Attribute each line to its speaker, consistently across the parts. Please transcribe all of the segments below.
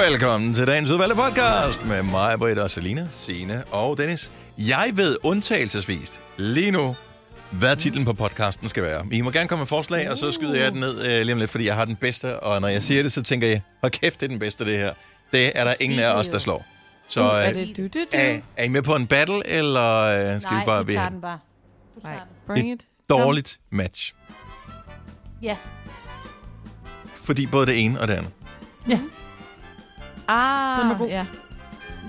Speaker 1: Velkommen til dagens udvalgte podcast med mig, Britt og Selina, Signe og Dennis. Jeg ved undtagelsesvis lige nu, hvad titlen på podcasten skal være. I må gerne komme med forslag, og så skyder jeg den ned øh, lige om lidt, fordi jeg har den bedste. Og når jeg siger det, så tænker jeg, hold kæft, det er den bedste, det her. Det er der ingen af os, der slår. Så
Speaker 2: Uh, er
Speaker 1: øh,
Speaker 2: det du, du, du?
Speaker 1: er, er I med på en battle, eller øh, skal
Speaker 3: Nej,
Speaker 1: vi bare
Speaker 3: du
Speaker 1: blive
Speaker 3: tager
Speaker 1: et
Speaker 3: den bare. Du tager
Speaker 2: Nej,
Speaker 3: den.
Speaker 2: bring it.
Speaker 1: dårligt match?
Speaker 3: Ja.
Speaker 1: Fordi både det ene og det andet.
Speaker 3: Ah,
Speaker 2: Den er god.
Speaker 3: ja.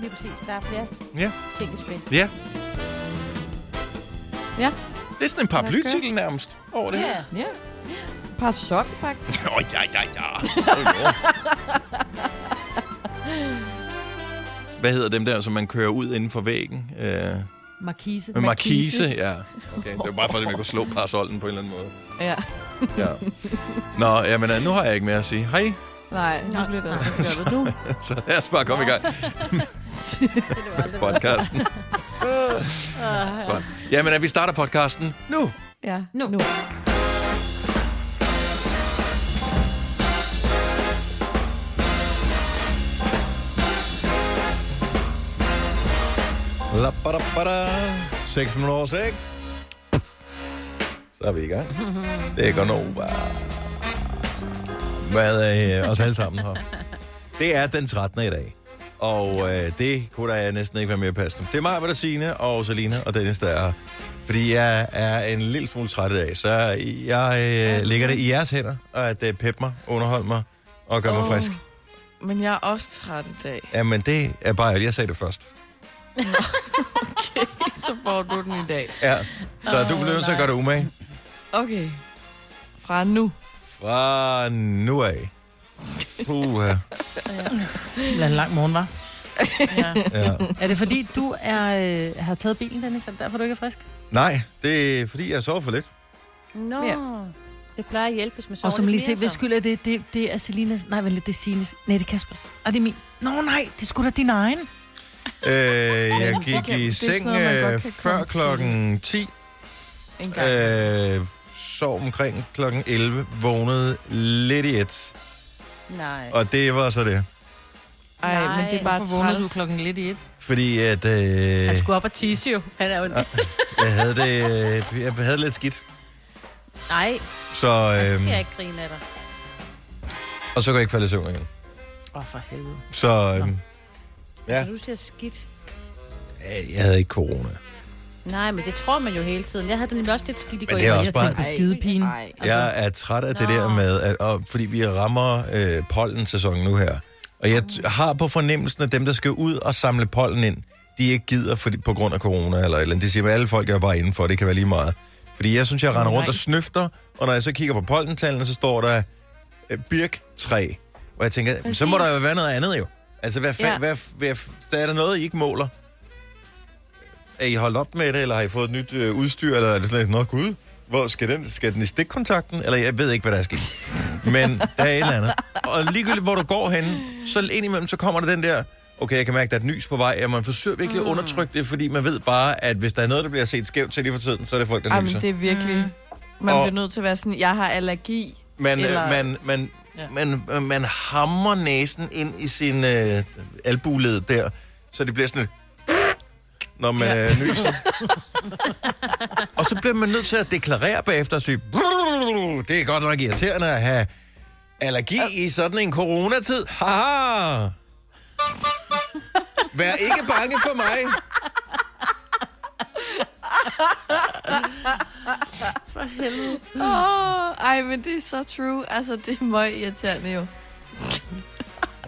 Speaker 3: Lige præcis. Der er flere
Speaker 1: Ja.
Speaker 3: ting i spil.
Speaker 1: Ja.
Speaker 2: Ja.
Speaker 1: Det er sådan en paraplytitel nærmest over det her.
Speaker 3: Ja.
Speaker 2: Ja. Par sok, faktisk.
Speaker 1: Åh, oh, ja, ja, ja. Oh. Hvad hedder dem der, som man kører ud inden for væggen? Øh,
Speaker 3: Markise.
Speaker 1: med markise, ja. Okay, det var bare for, at man kunne slå parasollen på en eller anden måde.
Speaker 2: Ja.
Speaker 1: Ja. Nå, jamen, øh, nu har jeg ikke mere at sige. Hej,
Speaker 2: Nej, nu
Speaker 3: Nå.
Speaker 2: bliver det også gjort nu.
Speaker 1: så lad os bare komme i gang podcasten. Godt. Jamen, at vi starter podcasten nu.
Speaker 2: Ja,
Speaker 3: Nu.
Speaker 2: nu.
Speaker 1: La, ba, da, ba, da. 6 minutter over 6. Så er vi i gang. Det er godt Nova. Hvad er os alle sammen her? Det er den 13. i dag. Og øh, det kunne da næsten ikke være mere passende. Det er mig, der Signe og Selina og Dennis, der er. Fordi jeg er en lille smule træt i dag, så jeg øh, lægger det i jeres hænder, og at øh, peppe mig, underholde mig og gøre mig
Speaker 2: Åh.
Speaker 1: frisk.
Speaker 2: Men jeg er også træt i dag.
Speaker 1: Jamen, det er bare, jeg sagde det først.
Speaker 2: Så får du den i dag.
Speaker 1: Ja, så du bliver nødt til at gøre det umage.
Speaker 2: Okay. Fra nu.
Speaker 1: Fra nu af. Puha.
Speaker 4: Det bliver en lang morgen, var.
Speaker 3: Ja.
Speaker 1: Ja.
Speaker 3: Er det fordi, du er, øh, har taget bilen, Dennis? Er det derfor, du ikke er frisk?
Speaker 1: Nej, det er fordi, jeg sover for lidt.
Speaker 3: Nå.
Speaker 2: Ja.
Speaker 3: Det plejer at hjælpe, hvis man sover
Speaker 4: Og som lige se,
Speaker 3: så.
Speaker 4: skyld er det, det, det er Selinas... Nej, vel, det er Sines... Nej, det er Kaspers. Er det er min? Nå nej, det skulle da din egen.
Speaker 1: Øh, jeg gik i
Speaker 2: er
Speaker 1: seng øh, før klokken 10.
Speaker 2: En gang.
Speaker 1: Øh, sov omkring klokken 11. Vågnede lidt i et.
Speaker 3: Nej.
Speaker 1: Og det var så det.
Speaker 2: Ej,
Speaker 3: Nej,
Speaker 2: men det er bare
Speaker 4: vågnede du klokken lidt i et?
Speaker 1: Fordi at,
Speaker 3: Han
Speaker 1: øh,
Speaker 3: skulle op og tisse jo. Han er jo...
Speaker 1: jeg havde det, øh, jeg havde lidt skidt.
Speaker 3: Nej,
Speaker 1: Så,
Speaker 3: øh, skal jeg ikke grine af dig.
Speaker 1: og så kunne jeg ikke falde i søvn igen.
Speaker 4: Åh, oh, for helvede.
Speaker 1: Så øh, Ja.
Speaker 3: Så du siger skidt.
Speaker 1: jeg havde ikke corona.
Speaker 3: Nej, men det tror man jo hele tiden. Jeg havde det nemlig også lidt skidt i går.
Speaker 1: det er også
Speaker 3: Jeg
Speaker 1: bare-
Speaker 3: tænkte,
Speaker 4: Ej. skidepine.
Speaker 2: Ej.
Speaker 1: Jeg er træt af det
Speaker 3: Nå.
Speaker 1: der med, at, og, fordi vi rammer øh, pollensæsonen nu her. Og jeg t- har på fornemmelsen, at dem, der skal ud og samle pollen ind, de ikke gider fordi, på grund af corona eller eller andet. De siger, at alle folk er bare indenfor, det kan være lige meget. Fordi jeg synes, jeg render rundt og snøfter, og når jeg så kigger på pollentallene, så står der øh, birktræ. Og jeg tænker, Præcis. så må der jo være noget andet jo. Altså, hvad, fa-
Speaker 2: Ja.
Speaker 1: ja. hvad, hvad, der er der noget, I ikke måler? Er I holdt op med det, eller har I fået et nyt øh, udstyr, eller er det sådan nå gud, hvor skal den, skal den i stikkontakten? Eller jeg ved ikke, hvad der er sket. Men der er et eller andet. Og ligegyldigt, hvor du går hen, så indimellem, så kommer der den der, okay, jeg kan mærke, der er et nys på vej, og man forsøger virkelig at undertrykke det, fordi man ved bare, at hvis der er noget, der bliver set skævt til lige for tiden, så er det folk, der
Speaker 2: Ej,
Speaker 1: nyser.
Speaker 2: men det er virkelig... Man
Speaker 1: Og-
Speaker 2: bliver nødt til at være sådan, jeg har allergi.
Speaker 1: Man,
Speaker 2: Eller-
Speaker 1: Eller... man, man, ja. man, man, man hammer næsen ind i sin øh, albuled der, så det bliver sådan et når man
Speaker 2: Ja.
Speaker 1: ja. øh, nyser. og så bliver man nødt til at deklarere bagefter og sige, det er godt nok irriterende at have allergi i sådan en coronatid. Haha! Vær ikke bange for mig.
Speaker 2: Åh, ej, men det er så true. Altså, det er meget irriterende jo.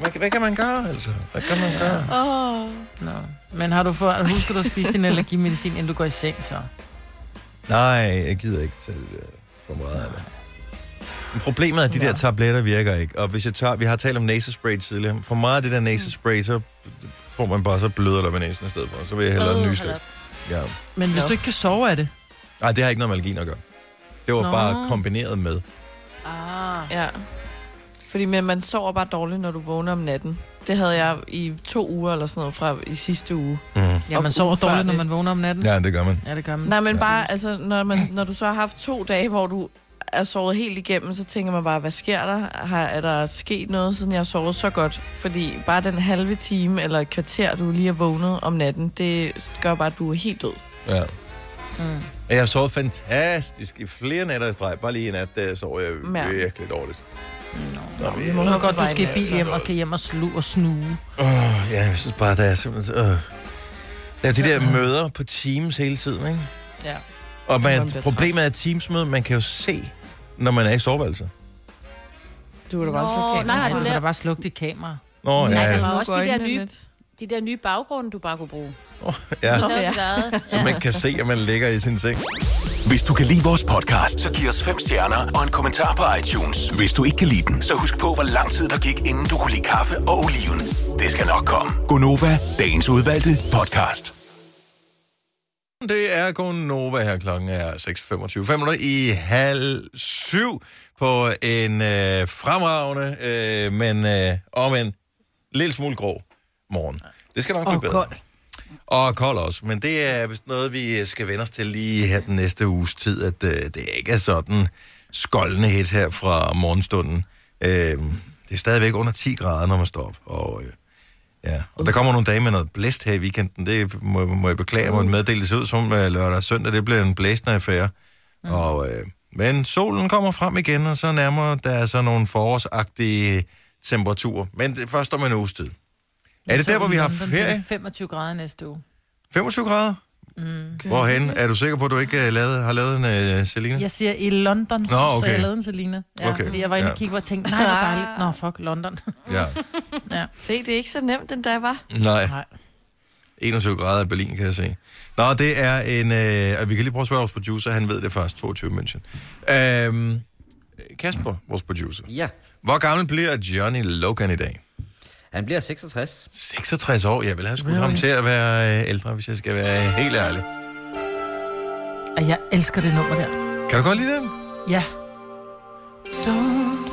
Speaker 1: Hvad, hvad kan man gøre, altså? Hvad kan man gøre?
Speaker 2: Åh.
Speaker 4: Nå. Men har du for, husker du at spise din allergimedicin, inden du går i seng, så?
Speaker 1: Nej, jeg gider ikke det der for meget af det. Men problemet er, at de der tabletter virker ikke. Og hvis jeg tager, vi har talt om nasespray tidligere. For meget af det der nasespray, så får man bare så bløder der ved næsen i stedet for. Så vil jeg hellere
Speaker 3: Åh,
Speaker 1: nyse lidt. Ja.
Speaker 4: Men hvis du ikke kan sove af det.
Speaker 1: Nej, det har ikke noget med allergien at gøre. Det var
Speaker 4: Nå.
Speaker 1: bare kombineret med.
Speaker 4: Ah.
Speaker 2: Ja. Fordi men man sover bare dårligt, når du vågner om natten. Det havde jeg i to uger eller sådan noget fra i sidste uge.
Speaker 1: Mm.
Speaker 4: Ja, man sover dårligt, når
Speaker 2: det.
Speaker 4: man vågner om natten.
Speaker 1: Ja, det gør man.
Speaker 4: Ja, det gør man.
Speaker 2: Nej, men
Speaker 1: Ja.
Speaker 2: bare, altså, når, man, når du så har haft to dage, hvor du er sovet helt igennem, så tænker man bare, hvad sker der? Har, er der sket noget, siden jeg har sovet så godt? Fordi bare den halve time eller et kvarter, du lige er vågnet om natten, det gør bare, at du er helt død.
Speaker 1: Ja. Mm. Jeg har sovet fantastisk i flere nætter i streg. Bare lige i nat, der sov jeg
Speaker 2: Ja.
Speaker 1: virkelig dårligt.
Speaker 2: Nå,
Speaker 1: vi-
Speaker 2: vi må
Speaker 3: er
Speaker 2: nok
Speaker 3: godt, du skal i bil
Speaker 2: altså.
Speaker 3: hjem og kan hjem og slu og snue.
Speaker 1: Oh, ja, jeg synes bare, der er simpelthen... Øh. Der er de der møder på Teams hele tiden, ikke?
Speaker 3: Ja.
Speaker 1: Og
Speaker 2: Man
Speaker 1: problemet er, at Teams-møde, man kan jo se, når man er i soveværelset.
Speaker 2: Du kan da bare slukke
Speaker 5: nej,
Speaker 2: kameraet.
Speaker 5: nej,
Speaker 3: Du
Speaker 5: laver-
Speaker 3: da bare slukke dit kamera.
Speaker 1: Nå,
Speaker 5: Nej,
Speaker 1: ja,
Speaker 5: så-
Speaker 1: ja.
Speaker 5: også de der nye-. De der nye baggrunde, du bare kunne bruge.
Speaker 1: ja.
Speaker 5: Så
Speaker 2: ja.
Speaker 5: ja. været.
Speaker 1: Så man kan se, at man ligger i sin seng.
Speaker 6: Hvis du kan lide vores podcast, så giv os fem stjerner og en kommentar på iTunes. Hvis du ikke kan lide den, så husk på, hvor lang tid der gik, inden du kunne lide kaffe og oliven. Det skal nok komme. Gonova, dagens udvalgte podcast.
Speaker 1: Det er Gonova her klokken er 6.25. 5 minutter i halv syv på en øh, fremragende, øh, men øh, om en lille smule grå morgen. Det skal nok blive
Speaker 3: Og
Speaker 1: bedre.
Speaker 3: kold.
Speaker 1: Og kold også, men det er vist noget, vi skal vende os til lige her den næste uges tid, at øh, det ikke er sådan skoldende hit her fra morgenstunden. Øh, det er stadigvæk under 10 grader, når man står op. Og, øh, ja. og der kommer nogle dage med noget blæst her i weekenden. Det må, må jeg beklage, må meddele det ser ud som øh, lørdag og søndag. Det bliver en blæsende affære. Mm. Og, øh, men solen kommer frem igen, og så nærmer der så nogle forårsagtige temperaturer. Men det er først om en uges tid. Er det der, hvor vi har
Speaker 3: er
Speaker 1: ferie?
Speaker 3: 25 grader næste uge.
Speaker 1: 25 grader? Mm. Hvorhen? Er du sikker på, at du ikke uh, lavet, har lavet en uh, Selina?
Speaker 3: Jeg siger i London,
Speaker 1: Nå,
Speaker 3: så
Speaker 1: okay.
Speaker 3: jeg lavede en Selina. Ja,
Speaker 1: Okay,
Speaker 3: Fordi jeg var inde
Speaker 1: ja.
Speaker 3: og kigge, hvor jeg tænkte, nej, hvor dejligt. Nå, fuck, London.
Speaker 1: Ja.
Speaker 2: Se, det er ikke så nemt, den dag var.
Speaker 1: Nej,
Speaker 3: Nej.
Speaker 1: 21 grader i Berlin, kan jeg se. Nå, det er en... Øh, og vi kan lige prøve at spørge vores producer, han ved det først, 22 München. Øhm, Kasper, vores producer.
Speaker 7: Ja,
Speaker 1: Hvor gammel bliver Johnny Logan i dag?
Speaker 7: Han bliver 66.
Speaker 1: 66 år. Jeg vil have skudt ham til at være øh, ældre, hvis jeg skal være helt ærlig.
Speaker 3: Og jeg elsker det nummer der.
Speaker 1: Kan du godt lide den?
Speaker 3: Ja.
Speaker 8: Don't,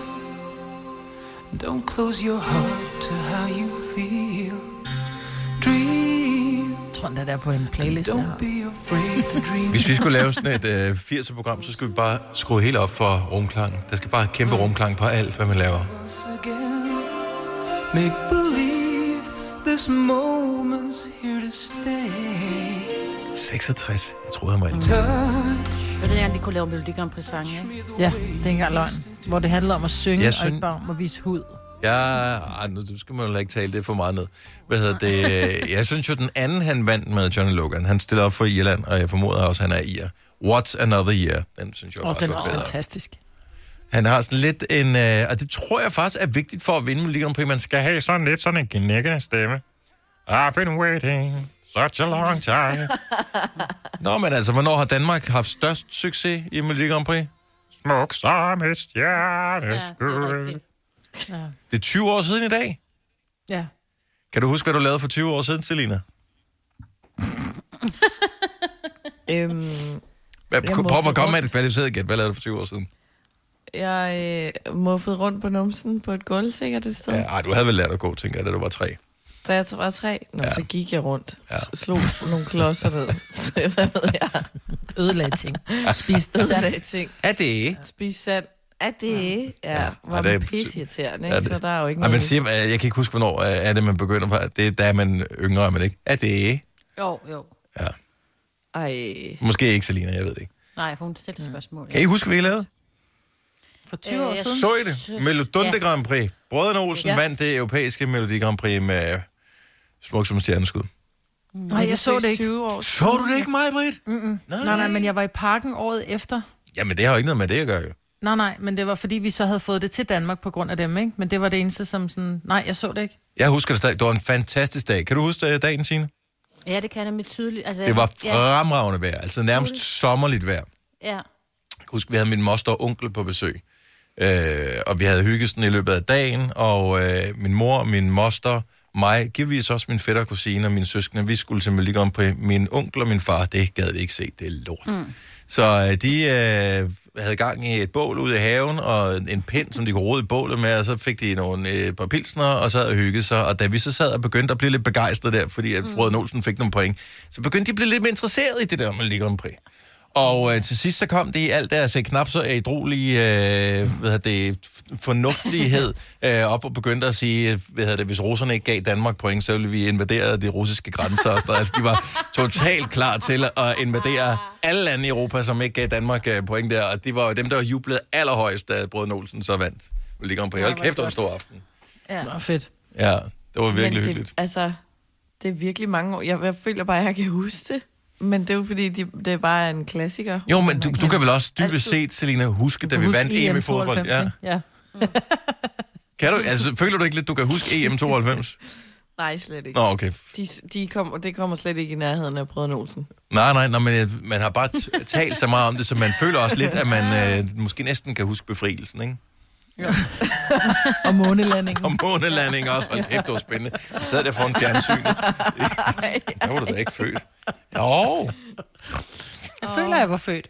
Speaker 8: don't close your heart to how you feel. Dream,
Speaker 3: Jeg tror, den er på en playlist. jeg har.
Speaker 1: Hvis vi skulle lave sådan et øh, 80'er-program, så skulle vi bare skrue helt op for rumklang. Der skal bare kæmpe rumklang på alt, hvad man laver.
Speaker 8: Make believe this moment's here to stay.
Speaker 1: 66. Jeg troede, han var ældre.
Speaker 5: Det er, at de kunne lave Melodi Grand Prix sange, ikke?
Speaker 3: Ja, det er engang løgn. Hvor det handler om at synge,
Speaker 1: Jeg
Speaker 3: og
Speaker 1: synes-
Speaker 3: ikke bare om at vise hud.
Speaker 1: Ja, ej, nu skal man jo ikke tale det for meget ned. Hvad hedder det? Jeg synes jo, den anden, han vandt med Johnny Logan, han stiller op for Irland, og jeg formoder også, at han er ir. What's Another Year? Den synes jeg
Speaker 3: Og
Speaker 1: faktisk
Speaker 3: den er
Speaker 1: var
Speaker 3: også
Speaker 1: bedre.
Speaker 3: fantastisk.
Speaker 1: Han har sådan lidt en... Øh, og det tror jeg faktisk er vigtigt for at vinde Melodi Grand Prix. Man skal have sådan lidt sådan en knækkende stemme. I've been waiting such a long time. Nå, men altså, hvornår har Danmark haft størst succes i Melodi Grand Prix? Smuk som et
Speaker 5: Ja, det er
Speaker 1: stjerneskud.
Speaker 3: Ja.
Speaker 1: det er 20 år siden i dag.
Speaker 3: ja.
Speaker 1: Kan du huske, hvad du lavede for 20 år siden, Selina?
Speaker 2: Øhm,
Speaker 1: Hvad, prøv at komme med et kvalificeret gæt. Hvad lavede du for 20 år siden?
Speaker 2: Jeg øh, muffede rundt på numsen på et gulv sikkert et sted.
Speaker 1: Ja,
Speaker 2: Ja.
Speaker 1: ej, du havde vel lært at gå, tænker jeg, da du var tre.
Speaker 2: Så jeg var tre. Nå,
Speaker 1: Ja.
Speaker 2: ja. så gik jeg rundt.
Speaker 1: Ja.
Speaker 2: Ja. Slog nogle klodser ned. Så hvad ved jeg?
Speaker 3: Ødelagde ting. Spiste sand.
Speaker 2: Ødelagde ting.
Speaker 1: Er det?
Speaker 2: Spise sand. Er det? Ja, ja var
Speaker 1: Ja, det er-
Speaker 2: det pisseirriterende,
Speaker 1: Ja,
Speaker 2: ikke?
Speaker 1: det-
Speaker 2: Så der er jo ikke
Speaker 1: Ej,
Speaker 2: noget...
Speaker 1: man siger, jeg kan ikke huske, hvornår øh, er det, man begynder på. Det er, da er man yngre, men ikke. Er det?
Speaker 5: Jo, jo.
Speaker 1: Ja.
Speaker 2: Ej.
Speaker 1: Måske ikke, Selina, jeg ved ikke.
Speaker 5: Nej, for hun stiller spørgsmål.
Speaker 1: Kan I huske, hvad I lavede?
Speaker 3: For 20 år
Speaker 5: Øh, jeg
Speaker 3: siden.
Speaker 1: Så I det? Melodunde Grand Prix. Brødrene Olsen
Speaker 2: Ja.
Speaker 1: vandt det europæiske Melodi Grand Prix med smuk som stjerneskud.
Speaker 3: Nej, jeg så det ikke.
Speaker 2: 20 år.
Speaker 1: Så du det ikke, mig, Britt?
Speaker 3: Mm-mm. Nej, nej, men jeg var i parken året efter.
Speaker 1: Jamen, det har jo ikke noget med det at gøre, jo.
Speaker 3: Nej, nej, men det var fordi, vi så havde fået det til Danmark på grund af dem, ikke? Men det var det eneste, som sådan... Nej, jeg så det ikke.
Speaker 1: Jeg husker det stadig. Det var en fantastisk dag. Kan du huske øh, dagen, Signe?
Speaker 5: Ja, det kan jeg med tydeligt. Altså,
Speaker 1: Det var
Speaker 5: ja,
Speaker 1: fremragende vejr. Altså nærmest sommerligt vejr.
Speaker 5: ja.
Speaker 1: Jeg kan huske, vi havde min moster og onkel på besøg. Øh, og vi havde hygget sådan i løbet af dagen, og øh, min mor, min moster, mig, givetvis også min fætter kusine og mine søskende, vi skulle til Grand Prix. Min onkel og min far, det gad vi ikke se, det er lort. Mm. Så øh, de øh, havde gang i et bål ude i haven, og en pind, som de kunne rode i bålet med, og så fik de nogle øh, par pilsner, og sad og hyggede sig. Og da vi så sad og begyndte at blive lidt begejstrede der, fordi at mm. Frode Olsen fik nogle point, så begyndte de at blive lidt mere interesseret i det der Melodi Grand Prix. Og øh, til sidst så kom det i alt deres øh, knap så ædrolige øh, hvad hedder det, fornuftighed øh, op og begyndte at sige, øh, hvad hedder det, hvis russerne ikke gav Danmark point, så ville vi invadere de russiske grænser og sådan. Altså, de var totalt klar til at invadere alle lande i Europa, som ikke gav Danmark øh, point der. Og det var jo dem, der jublede allerhøjst, da Brød Olsen så vandt. Vi ligger på. Hold kæft, det var en stor aften.
Speaker 3: Nå, fedt.
Speaker 1: Ja, det var virkelig
Speaker 2: Men
Speaker 1: hyggeligt.
Speaker 2: det, altså, det er virkelig mange år. Jeg, jeg føler bare, at jeg kan huske det. Men det er jo fordi, de, det er bare en klassiker.
Speaker 1: Jo, men du, du kan vel også dybest set, Selina, huske, da vi
Speaker 3: Husk
Speaker 1: vandt EM i fodbold.
Speaker 3: 92,
Speaker 1: Ja.
Speaker 3: Ja.
Speaker 1: Kan du, altså, føler du ikke lidt, du kan huske EM 92?
Speaker 2: Nej, slet ikke.
Speaker 1: Nå, okay.
Speaker 2: De, de kom, det kommer slet ikke i nærheden af Brødrene Olsen.
Speaker 1: Nej, nej, nej, men øh, man har bare talt så meget om det, så man føler også lidt, at man øh, måske næsten kan huske befrielsen, ikke?
Speaker 3: Og månelandingen.
Speaker 1: Og månelanding også. Hold kæft, det var spændende. Jeg sad der foran fjernsynet. Der var du da ikke født. Jo.
Speaker 3: Jeg føler, jeg var født.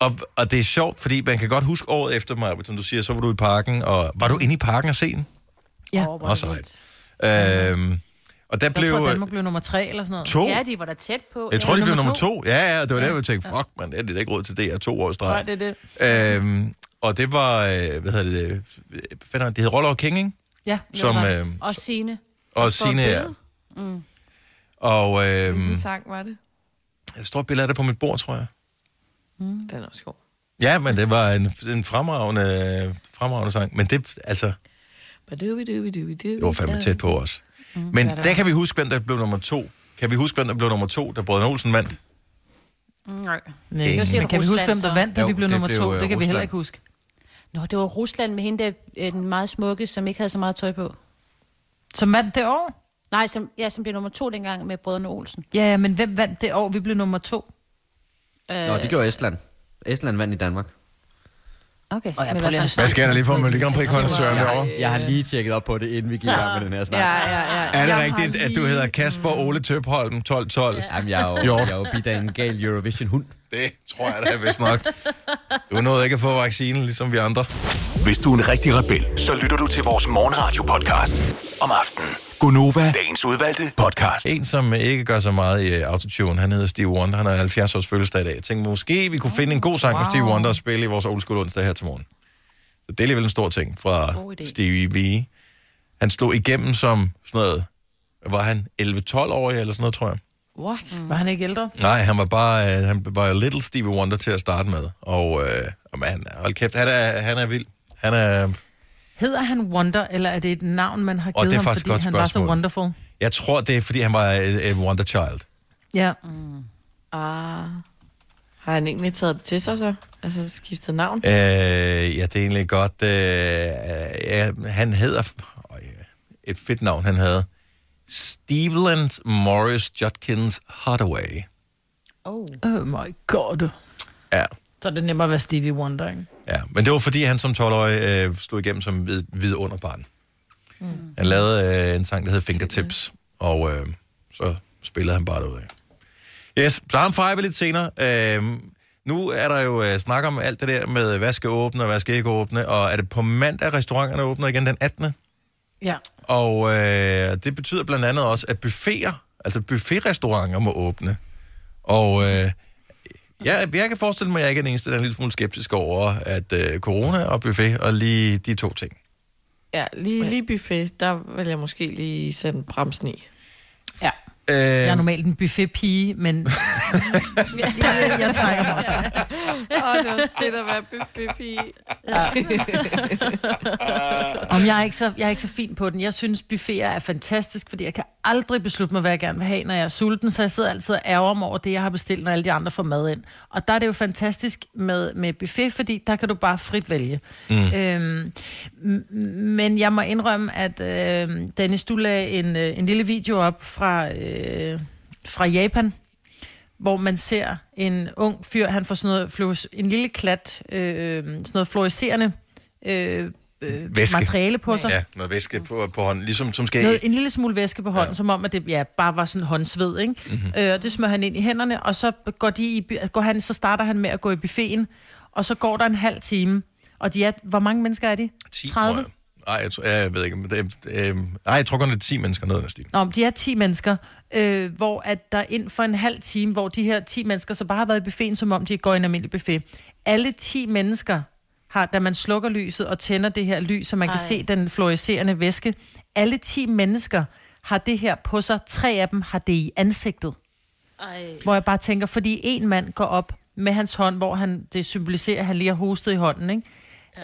Speaker 1: Og, og det er sjovt, fordi man kan godt huske året efter mig, som du siger, så var du i parken, og var du inde i parken og se den?
Speaker 3: Ja.
Speaker 5: Hvor
Speaker 1: Også ret. Øhm, og der
Speaker 3: Jeg
Speaker 1: blev
Speaker 3: tror,
Speaker 1: øh,
Speaker 3: Danmark blev nummer tre eller sådan noget.
Speaker 1: to.
Speaker 5: Ja, de var da tæt på.
Speaker 1: Jeg tror, de
Speaker 3: Ja,
Speaker 1: blev
Speaker 3: nummer
Speaker 1: nummer to. Ja, ja, det var der, jeg tænkte, fuck, man, det er da ikke råd til det her to år i
Speaker 3: Nej,
Speaker 1: streg.
Speaker 3: det er det.
Speaker 1: Øhm, og det var, øh, hvad hedder det, øh, hvad er det, det hed Roller King, ikke?
Speaker 3: Ja,
Speaker 1: Som,
Speaker 3: var det.
Speaker 1: øh,
Speaker 5: Og Signe.
Speaker 1: og Signe, ja.
Speaker 2: billede.
Speaker 1: Og øh,
Speaker 2: Hvilken sang var det?
Speaker 1: et billede af det på mit bord, tror jeg.
Speaker 2: Den er også god.
Speaker 1: Ja, men det var en, en fremragende, fremragende sang. Men det, altså, det var fandme tæt på os. Men der kan vi huske, hvem der blev nummer to. Kan vi huske, hvem der blev nummer to, da Brødrene Olsen vandt?
Speaker 5: Nej.
Speaker 3: Nej,
Speaker 5: siger
Speaker 3: men kan vi huske,
Speaker 5: Rusland,
Speaker 3: hvem der vandt, da
Speaker 7: Jo,
Speaker 3: vi blev nummer
Speaker 7: blev,
Speaker 3: to?
Speaker 7: øh,
Speaker 3: Det kan vi heller
Speaker 7: Rusland.
Speaker 3: ikke huske.
Speaker 5: Nå, det var Rusland med hende, der, øh, den meget smukke, som ikke havde så meget tøj på.
Speaker 3: Som vandt det år?
Speaker 5: Nej, som, ja, som blev nummer to dengang med Brødrene Olsen.
Speaker 3: Ja, ja, men hvem vandt det år, vi blev nummer to?
Speaker 5: Øh,
Speaker 7: Nå, det gjorde Estland. Estland vandt i Danmark.
Speaker 5: Okay.
Speaker 3: Og jeg prøver lige
Speaker 5: hvad
Speaker 1: sker der lige for Melodi Grand Prix Søren
Speaker 7: Jeg
Speaker 1: derovre?
Speaker 7: har, jeg har lige tjekket op på det, inden vi gik i gang med den her snak.
Speaker 2: Ja, ja, ja.
Speaker 1: Er det
Speaker 2: Jeg
Speaker 1: rigtigt,
Speaker 2: har
Speaker 1: at du
Speaker 2: lige-
Speaker 1: hedder Kasper Ole Tøbholm 1212?
Speaker 7: Jamen, jeg er jo,
Speaker 1: Jo.
Speaker 7: er en gal Eurovision-hund.
Speaker 1: Det tror jeg da vist nok. Du nåede ikke at få vaccinen, ligesom vi andre.
Speaker 6: Hvis du er en rigtig rebel, så lytter du til vores morgenradio-podcast om aftenen. Gunova, dagens udvalgte podcast.
Speaker 1: En, som ikke gør så meget i uh, autotune, han hedder Steve Wonder. Han har 70 års fødselsdag i dag. Jeg tænkte, måske vi kunne finde en god sang wow. med Steve Wonder og spille i vores old school onsdag her til morgen. Så det er alligevel en stor ting fra. Stevie V. Han slog igennem som sådan noget, var han 11-12-årig eller sådan noget, tror jeg.
Speaker 2: What?
Speaker 3: Var han ikke ældre?
Speaker 1: Nej, han var bare, øh, han var little Stevie Wonder til at starte med. Og, øh, og man, hold kæft, han er, han er vild. Han er,
Speaker 3: Hedder han Wonder, eller er det et navn, man har
Speaker 1: Og
Speaker 3: givet
Speaker 1: det er
Speaker 3: ham,
Speaker 1: faktisk
Speaker 3: fordi han var så
Speaker 1: spørgsmål.
Speaker 3: wonderful?
Speaker 1: jeg tror, det er, fordi han var et, et wonder child.
Speaker 3: Ja.
Speaker 2: Ah. Har han egentlig taget det til sig så? Altså skiftet navn?
Speaker 1: Øh, ja, det er egentlig godt. Øh, ja, han hedder... Øh, et fedt navn, han havde. Steveland Morris Judkins Hathaway.
Speaker 5: Oh.
Speaker 3: Oh my god.
Speaker 1: Ja,
Speaker 3: Så er det nemmere at være Stevie Wonder, ikke?
Speaker 1: ja. Men det var, fordi han som 12-årig øh, slog igennem som vid, vidunderbarn. Mm. Han lavede øh, en sang, der hed Fingertips, og øh, så spillede han bare derudad. Yes, så ham fejrer vi lidt senere. Øh, nu er der jo øh, snak om alt det der med, hvad skal åbne og hvad skal ikke åbne, og er det på mandag, restauranterne åbner igen den 18.
Speaker 3: Ja.
Speaker 1: Og øh, det betyder blandt andet også, at buffeter, altså buffetrestauranter må åbne. Og øh, ja, jeg kan forestille mig, at jeg ikke er den eneste, der er en lille smule skeptisk over, at øh, corona og buffet og lige de to ting.
Speaker 2: Ja, lige, lige buffet, der vil jeg måske lige sætte bremsen i.
Speaker 3: ja.
Speaker 1: Øh,
Speaker 3: Jeg er normalt en buffet-pige, men jeg, jeg trækker mig også.
Speaker 2: Åh, det var fedt at være buffetpige.
Speaker 3: Om jeg er, ikke så, jeg er ikke så fin på den. Jeg synes, buffeter er fantastisk, fordi jeg kan aldrig beslutte mig, hvad jeg gerne vil have, når jeg er sulten. Så jeg sidder altid og ærger mig over det, jeg har bestilt, når alle de andre får mad ind. Og der er det jo fantastisk med, med buffet, fordi der kan du bare frit vælge. Mm. Øhm, men jeg må indrømme, at øh, Dennis, du lagde en, øh, en lille video op fra, øh, fra Japan, hvor man ser en ung fyr, han får sådan noget, en lille klat, øh, sådan noget fluorescerende øh, øh,
Speaker 1: Væske.
Speaker 3: materiale på sig.
Speaker 1: ja, noget væske på, på hånden, ligesom som skal
Speaker 3: Noget, en lille smule væske på hånden, ja. som om, at det ja, bare var sådan håndsved, ikke?
Speaker 1: Mhm.
Speaker 3: Mm-hmm. Øh, og det smører han ind i hænderne, og så, går de i, går han, så starter han med at gå i buffeten, og så går der en halv time. Og de er, hvor mange mennesker er de?
Speaker 1: 10,
Speaker 3: 30?
Speaker 1: Nej, jeg, tror, jeg ved ikke. Men det, øh, nej, jeg tror kun, det er 10 mennesker noget af stil.
Speaker 3: Nå, men de er 10 mennesker, øh, hvor at der ind for en halv time, hvor de her 10 mennesker så bare har været i buffeten, som om de går i en almindelig buffet. Alle 10 mennesker har, da man slukker lyset og tænder det her lys, så man Ej. kan se den fluorescerende væske, alle 10 mennesker har det her på sig. Tre af dem har det i ansigtet.
Speaker 5: Ej.
Speaker 3: Hvor jeg bare tænker, fordi en mand går op med hans hånd, hvor han, det symboliserer, at han lige har hostet i hånden, ikke?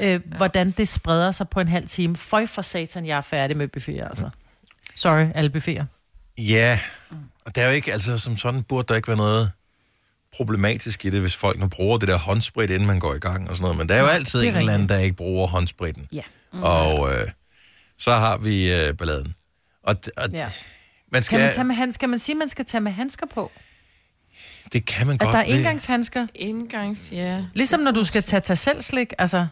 Speaker 3: Ja, øh, hvordan det spreder sig på en halv time. Føj for satan, jeg er færdig med buffeter, altså. Sorry, alle buffeter.
Speaker 1: Ja, og der er jo ikke, altså som sådan burde der ikke være noget problematisk i det, hvis folk nu bruger det der håndsprit, inden man går i gang og sådan noget. Men der er jo altid
Speaker 3: er
Speaker 1: en eller anden, der ikke bruger håndspritten.
Speaker 3: Ja.
Speaker 1: Og øh, så har vi øh, balladen. Og, og
Speaker 3: Ja.
Speaker 1: man
Speaker 3: Skal
Speaker 1: skal,
Speaker 3: man, tage med handsker? Kan man sige, at man skal tage med handsker på?
Speaker 1: det kan man
Speaker 3: At
Speaker 1: godt.
Speaker 3: der er indgangshandsker?
Speaker 2: Indgangs, ja.
Speaker 3: Ligesom når du skal tage tage selv slik, altså...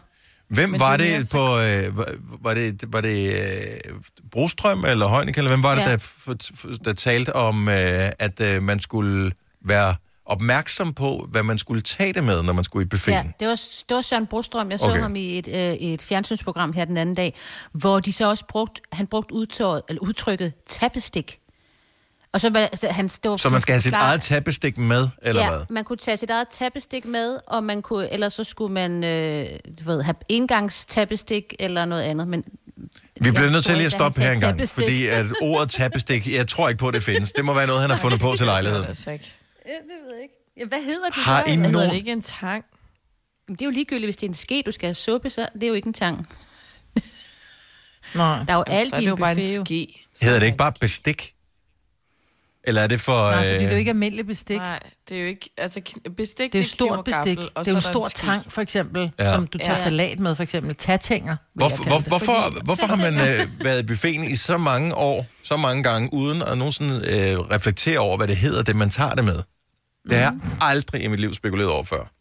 Speaker 1: Hvem
Speaker 2: Men
Speaker 1: var
Speaker 2: det
Speaker 1: det, på, øh, var- det, var det øh, Brostrøm eller Heunicke, eller hvem var det,
Speaker 5: Ja.
Speaker 1: der, der talte om, øh, at øh, man skulle være opmærksom på, hvad man skulle tage det med, når man skulle i buffeten?
Speaker 5: Ja, det var, det var Søren Brostrøm. Jeg så
Speaker 1: Okay.
Speaker 5: ham i et, øh, et fjernsynsprogram her den anden dag, hvor de så også brugt, han brugte udtøjet, eller udtrykket tappestik. Og så var altså, han stod
Speaker 1: Så man skal have sit eget tappestik med, eller
Speaker 5: ja,
Speaker 1: hvad?
Speaker 5: man kunne tage sit eget tappestik med, og man kunne, ellers så skulle man øh, du ved, have engangstappestik eller noget andet. Men
Speaker 1: Vi bliver nødt til lige at
Speaker 5: ikke,
Speaker 1: stoppe her
Speaker 5: han
Speaker 1: en
Speaker 5: sagde
Speaker 1: gang,
Speaker 5: tappestik.
Speaker 1: fordi at ordet tappestik, jeg tror ikke på, at det findes. Det må være noget, han har fundet på til lejligheden.
Speaker 2: Altså
Speaker 5: det ved jeg ikke. Ja, hvad hedder det?
Speaker 1: Har
Speaker 5: så?
Speaker 1: I
Speaker 2: Hedder
Speaker 1: nogen-
Speaker 2: det ikke en tang?
Speaker 5: Jamen, Det er jo ligegyldigt, hvis det er en ske, du skal have suppe, så det er jo ikke en tang.
Speaker 3: Nej.
Speaker 5: Der er jo alt
Speaker 2: så er
Speaker 5: i
Speaker 2: det jo bare en ske.
Speaker 1: Hedder det ikke bare bestik? Eller er det for...
Speaker 3: Nej, fordi det er jo
Speaker 1: øh,
Speaker 3: ikke almindelig bestik.
Speaker 2: Nej, det er jo ikke... Altså, bestik,
Speaker 3: Det er jo
Speaker 2: kniv
Speaker 3: stort bestik. Det er jo en stor tang, for eksempel,
Speaker 1: Ja.
Speaker 3: som du tager
Speaker 2: Ja.
Speaker 3: salat med, for eksempel. Tatænger,
Speaker 1: Hvorfor, hvor,
Speaker 3: det.
Speaker 1: hvorfor,
Speaker 2: Fordi-
Speaker 1: hvorfor har man øh, været i buffeten i så mange år, så mange gange, uden at nogensinde øh, reflektere over, hvad det hedder, det man tager det med? Det har jeg aldrig i mit liv spekuleret over før.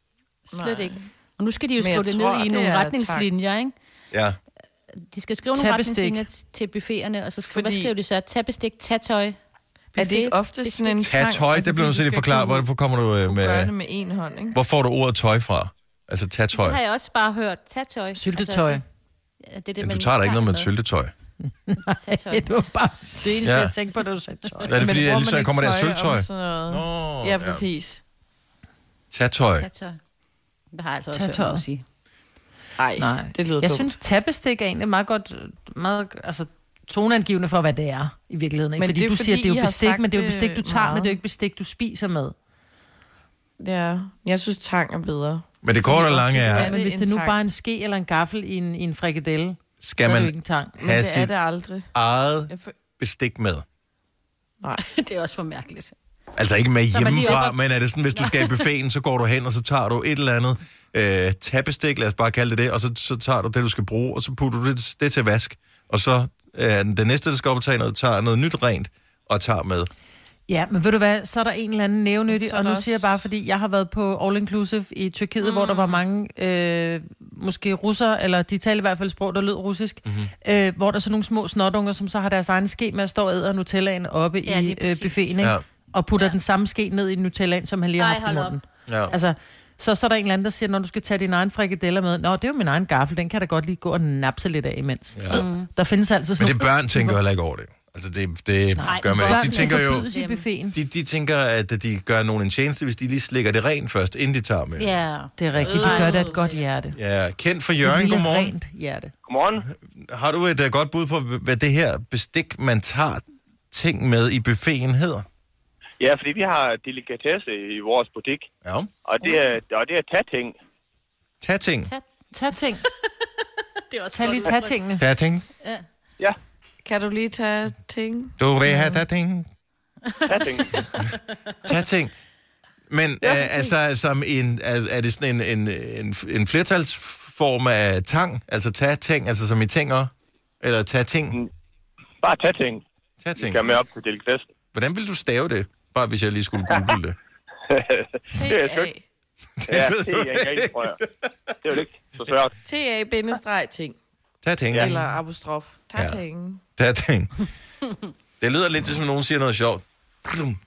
Speaker 5: Slet ikke. Og nu skal de jo skrive det
Speaker 2: tror,
Speaker 5: ned i
Speaker 2: det
Speaker 5: nogle
Speaker 2: er
Speaker 5: retningslinjer, ikke?
Speaker 1: Ja.
Speaker 5: De skal skrive nogle retningslinjer til buffeterne, og så skal,
Speaker 2: Fordi-
Speaker 5: hvad skriver de så? Tappestik, tatøj,
Speaker 2: Er det ikke ofte sådan en
Speaker 1: Tag tøj, det bliver du så lige forklare. Hvorfor kommer du øh,
Speaker 2: med... Gøre det
Speaker 1: med...
Speaker 2: en hånd, ikke?
Speaker 1: Hvor får du ordet tøj fra? Altså tag tøj.
Speaker 5: Det har jeg også bare hørt. Tatøj.
Speaker 3: Syltetøj.
Speaker 5: Altså, det, ja, det er det,
Speaker 1: Men
Speaker 5: man
Speaker 1: du tager da ikke noget med et
Speaker 5: med.
Speaker 1: syltetøj.
Speaker 5: Tatøj.
Speaker 3: Det var bare det eneste,
Speaker 1: Ja.
Speaker 3: ja. jeg tænkte på, da du sagde tøj.
Speaker 1: Er det fordi,
Speaker 2: bruger
Speaker 1: at lige så kommer der
Speaker 2: tøj
Speaker 1: syltetøj?
Speaker 2: noget?
Speaker 1: Nå,
Speaker 2: Ja, præcis.
Speaker 1: Tag tøj.
Speaker 5: Tatøj. Det har jeg altså også hørt nogen sige.
Speaker 2: Ej,
Speaker 3: Nej.
Speaker 2: det lyder
Speaker 3: Jeg
Speaker 2: dumt.
Speaker 3: synes, tappestik er egentlig meget godt, meget, altså toneangivende for, hvad det er i virkeligheden. Ikke?
Speaker 2: Men
Speaker 3: fordi
Speaker 2: det er
Speaker 3: du
Speaker 2: fordi,
Speaker 3: siger, det er jo bestik, men det er jo bestik, du tager,
Speaker 2: meget.
Speaker 3: men det er jo ikke bestik, du spiser med.
Speaker 2: Ja, jeg synes, tang er bedre.
Speaker 1: Men det korte og lange er,
Speaker 3: Ja, men hvis det nu bare er en ske eller en gaffel i en, i en frikadelle,
Speaker 1: skal
Speaker 3: så er det jo
Speaker 1: man
Speaker 3: ikke en tang.
Speaker 2: Men
Speaker 1: have
Speaker 2: det er det aldrig.
Speaker 1: eget bestik med.
Speaker 2: Nej.
Speaker 5: det er også for mærkeligt.
Speaker 1: Altså ikke med hjemmefra,
Speaker 5: op-
Speaker 1: men er det sådan, hvis du skal i buffeten, så går du hen, og så tager du et eller andet øh, tappestik, lad os bare kalde det det, og så, så tager du det, du skal bruge, og så putter du det, det til vask. Og så øh, den næste, der skal op og tage noget, tager noget nyt rent og tager med.
Speaker 3: Ja, men ved du hvad, så er der en eller anden nævnyttig,
Speaker 2: Så
Speaker 3: og nu
Speaker 2: der
Speaker 3: siger jeg
Speaker 2: også-
Speaker 3: bare, fordi jeg har været på All Inclusive i Tyrkiet, mm. hvor der var mange, øh, måske russere, eller de talte i hvert fald sprog, der lød russisk,
Speaker 1: Mhm.
Speaker 3: mm-hmm. øh, hvor der er sådan nogle små snotunger, som så har deres egen ske med at stå og æde Nutellaen oppe
Speaker 5: Ja,
Speaker 3: i øh, buffeten, ikke?
Speaker 1: Ja.
Speaker 3: Og putter ja. den samme ske ned i Nutellaen, som han lige har
Speaker 5: Ej,
Speaker 3: haft i
Speaker 5: op.
Speaker 3: munden.
Speaker 1: Ja.
Speaker 3: Altså, så, så er der en eller anden, der siger, når du skal tage din egen frikadeller med, Nå, det er jo min egen gaffel, den kan da godt lige gå og napse lidt af imens.
Speaker 1: Ja.
Speaker 3: Mm. Der findes altså
Speaker 1: Men
Speaker 3: sådan
Speaker 1: det børn tænker heller ikke over det. Altså det, det
Speaker 5: Nej,
Speaker 1: gør man ikke. De tænker jo, de, de tænker, at de gør nogen en tjeneste, hvis de lige slikker det rent først, inden de tager med.
Speaker 5: Ja.
Speaker 3: Det er rigtigt, de gør det af et godt hjerte.
Speaker 1: Ja, kendt for
Speaker 3: Et
Speaker 1: Jørgen,
Speaker 3: lille
Speaker 1: godmorgen.
Speaker 3: rent hjerte.
Speaker 9: Godmorgen.
Speaker 1: Har du et uh, godt bud på, hvad det her bestik, man tager ting med i buffeten hedder?
Speaker 9: Ja, fordi vi har delikatesse i vores butik,
Speaker 1: Ja.
Speaker 9: og det er, og det er tatting.
Speaker 1: Tag ting.
Speaker 3: Tag ting.
Speaker 5: Det er også
Speaker 3: Tag lige tag tingene.
Speaker 1: Tag ting.
Speaker 9: Ja,
Speaker 2: Kan du lige tage ting?
Speaker 1: Du vil have ting.
Speaker 9: tatting.
Speaker 1: Tag ting. Men ja, øh, altså, som en, er, er det sådan en, en, en, en flertalsform af tang? Altså tag ting, altså som i tinger? Eller tag ting?
Speaker 9: Bare tatting.
Speaker 1: Tag
Speaker 9: Vi
Speaker 1: ting.
Speaker 9: skal med op til delikatessen.
Speaker 1: Hvordan vil du stave det? Bare hvis jeg lige skulle google det.
Speaker 9: det er sgu ikke. Ja,
Speaker 1: ved
Speaker 9: det er ikke, tror jeg. Det er jo ikke så svært.
Speaker 2: T-A-ting.
Speaker 1: Tag ting.
Speaker 9: Ja.
Speaker 2: Eller apostrof. Tag
Speaker 1: Ja.
Speaker 2: ting.
Speaker 1: Tag ting. Det lyder lidt som nogen siger noget sjovt.
Speaker 9: Jamen,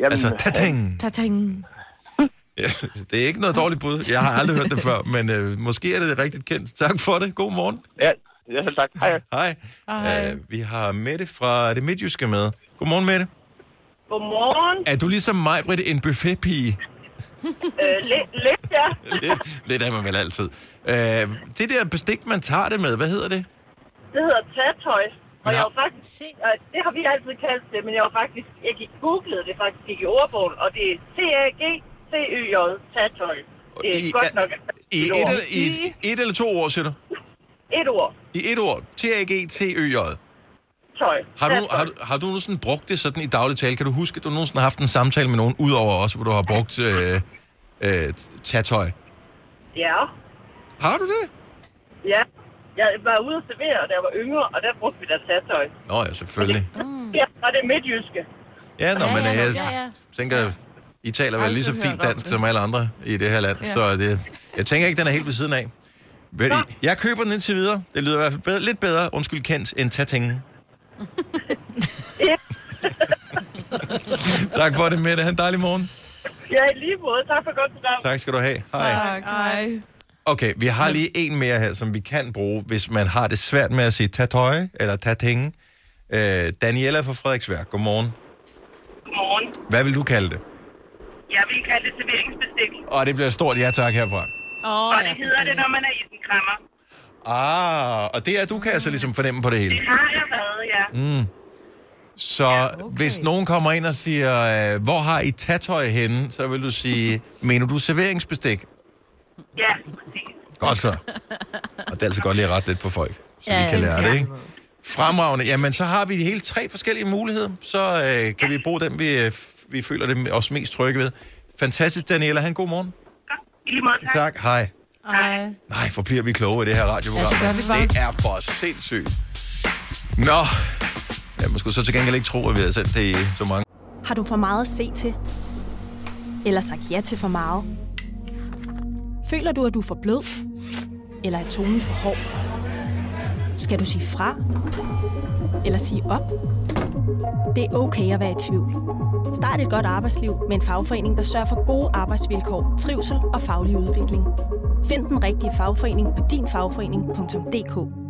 Speaker 1: Altså, tag ting.
Speaker 2: Tag ting.
Speaker 1: Ja, det er ikke noget dårligt bud. Jeg har aldrig hørt det før, men øh, måske er det rigtigt kendt. Tak for det. God morgen.
Speaker 9: Ja, Ja, selv tak. Hej.
Speaker 1: Hej.
Speaker 3: Hej.
Speaker 1: Uh, vi har Mette fra det midtjyske med. Godmorgen, Mette.
Speaker 10: Godmorgen.
Speaker 1: Er du ligesom mig, Britt, en buffetpige?
Speaker 10: Øh, lidt, lidt, ja.
Speaker 1: lidt, lidt er man vel altid. Uh, det der bestik, man tager det med, hvad hedder det?
Speaker 10: Det hedder tatøj. Og jeg
Speaker 1: har-
Speaker 10: var faktisk, øh, det har vi altid kaldt det, men jeg var faktisk, jeg gik googlede det faktisk gik i ordbogen, og det er T-A-G-C-Y-J, tatøj. Det er
Speaker 1: I-
Speaker 10: godt nok
Speaker 1: I
Speaker 10: et
Speaker 1: et, i et eller to ord, siger du?
Speaker 10: Et ord.
Speaker 1: I et ord. T-A-G-T-Ø-J.
Speaker 10: Tøj.
Speaker 1: Har du, har, du, har du nogensinde brugt det sådan i daglig tale? Kan du huske, at du nogensinde har haft en samtale med nogen, udover os, hvor du har brugt øh, øh, tatøj?
Speaker 10: Ja.
Speaker 1: Har du det?
Speaker 10: Ja. Jeg var ude at servere, da jeg var yngre, og der brugte vi da tatøj.
Speaker 1: Nå ja, selvfølgelig.
Speaker 10: Ja, og det er midtjyske.
Speaker 1: Ja, nå, men
Speaker 10: ja,
Speaker 1: jeg
Speaker 10: ja, ja.
Speaker 1: tænker, I taler vel lige så fint dansk
Speaker 10: det.
Speaker 1: som alle andre i det her land,
Speaker 10: Ja.
Speaker 1: så det, jeg tænker ikke, den er helt ved siden af. Ved I, jeg køber den indtil videre. Det lyder i hvert fald bedre, lidt bedre, undskyld kendt, end tatingen. tak for det, Mette. Ha' en dejlig morgen.
Speaker 10: Ja, i lige måde. Tak for godt program.
Speaker 1: Tak skal du have. Hej.
Speaker 2: Tak, hej.
Speaker 1: Okay, vi har lige en mere her, som vi kan bruge, hvis man har det svært med at sige tatøj eller tatinge. Øh, Daniela fra Frederiksværk, godmorgen.
Speaker 10: Godmorgen.
Speaker 1: Hvad vil du kalde det?
Speaker 10: Jeg vil kalde det serveringsbestik.
Speaker 1: Og det bliver stort ja tak herfra.
Speaker 10: Oh, og det hedder det, når man er isenkrammer.
Speaker 1: Ah, og det er du kan altså ligesom fornemme på det hele.
Speaker 10: Det har jeg ja.
Speaker 1: Mm. Så ja, okay. hvis nogen kommer ind og siger, øh, hvor har I tatøj henne, så vil du sige, mener du serveringsbestik?
Speaker 10: Ja, præcis.
Speaker 1: Godt så. Og det er altså godt lige at rette lidt på folk, så
Speaker 10: Ja,
Speaker 1: vi kan
Speaker 10: ja,
Speaker 1: lære
Speaker 10: ja.
Speaker 1: det, ikke? Fremragende. Jamen, så har vi hele tre forskellige muligheder. Så øh, kan vi bruge dem, vi, øh, vi føler det os mest trygge ved. Fantastisk, Daniela. Ha' en god morgen.
Speaker 10: I lige måde, tak.
Speaker 1: Tak. Hej.
Speaker 3: Hej.
Speaker 1: Nej, hvor bliver vi kloge i det her radioprogram.
Speaker 3: Ja, det
Speaker 1: det er for sindssygt. Nå. Jeg måske så til gengæld ikke tro, at vi har sendt det i så mange.
Speaker 11: Har du for meget at se til? Eller sagt ja til for meget? Føler du, at du er for blød? Eller er tonen for hård? Skal du sige fra? Eller sige op? Det er okay at være i tvivl. Start et godt arbejdsliv med en fagforening, der sørger for gode arbejdsvilkår, trivsel og faglig udvikling. Find den rigtige fagforening på dinfagforening.dk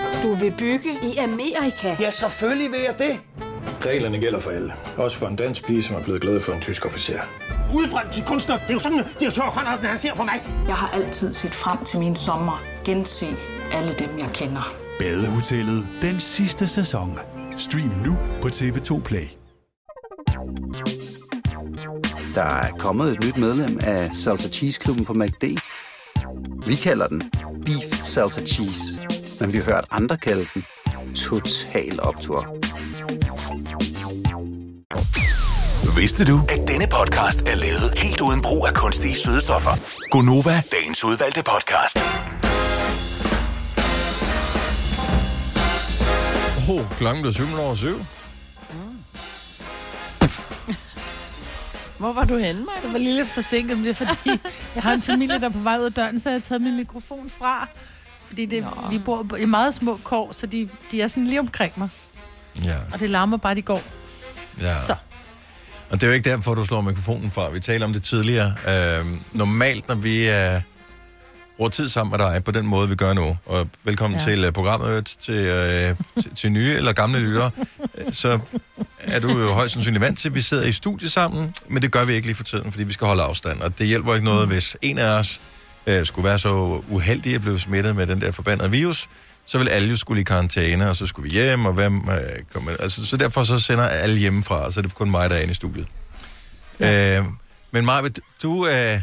Speaker 12: Du vil bygge i Amerika? Ja, selvfølgelig vil jeg det.
Speaker 13: Reglerne gælder for alle. Også for en dansk pige, som er blevet glad for en tysk officer.
Speaker 12: Udbrændt til kunstner. Det er jo sådan, at de har Conradsen, han ser på mig. Jeg har altid set frem til min sommer. Gense alle dem, jeg kender.
Speaker 14: Badehotellet den sidste sæson. Stream nu på TV2 Play.
Speaker 15: Der er kommet et nyt medlem af Salsa Cheese Klubben på MACD. Vi kalder den Beef Salsa Cheese, men vi har hørt andre kalde den Total Optor.
Speaker 6: Vidste du, at denne podcast er lavet helt uden brug af kunstige sødestoffer? Gonova, dagens udvalgte podcast.
Speaker 1: Oh, klokken blev 7 over 7.
Speaker 2: Hvor var du henne, Maja?
Speaker 3: Det var lige lidt forsinket, men det er fordi, jeg har en familie, der er på vej ud af døren, så jeg har taget min mikrofon fra. Fordi det, vi bor i meget små kår, så de, de er sådan lige omkring mig.
Speaker 1: Ja.
Speaker 3: Og det larmer bare, de går.
Speaker 1: Ja.
Speaker 3: Så.
Speaker 1: Og det er jo ikke derfor, du slår mikrofonen fra. Vi talte om det tidligere. Øh, normalt, når vi øh, bruger tid sammen med dig på den måde, vi gør nu, og velkommen
Speaker 16: Ja.
Speaker 1: til uh, programmet, til, øh, til, til nye eller gamle lyttere, øh, så er du jo højst sandsynligt vant til, at vi sidder i studie sammen, men det gør vi ikke lige for tiden, fordi vi skal holde afstand. Og det hjælper ikke noget, hvis en af os øh, skulle være så uheldig at blive smittet med den der forbandede virus, så vil alle jo skulle i karantæne, og så skulle vi hjem, og hvem øh, kommer... Altså, så derfor så sender alle hjemmefra, og så er det kun mig, der er inde i studiet. Ja. Øh, men Maja, du, øh,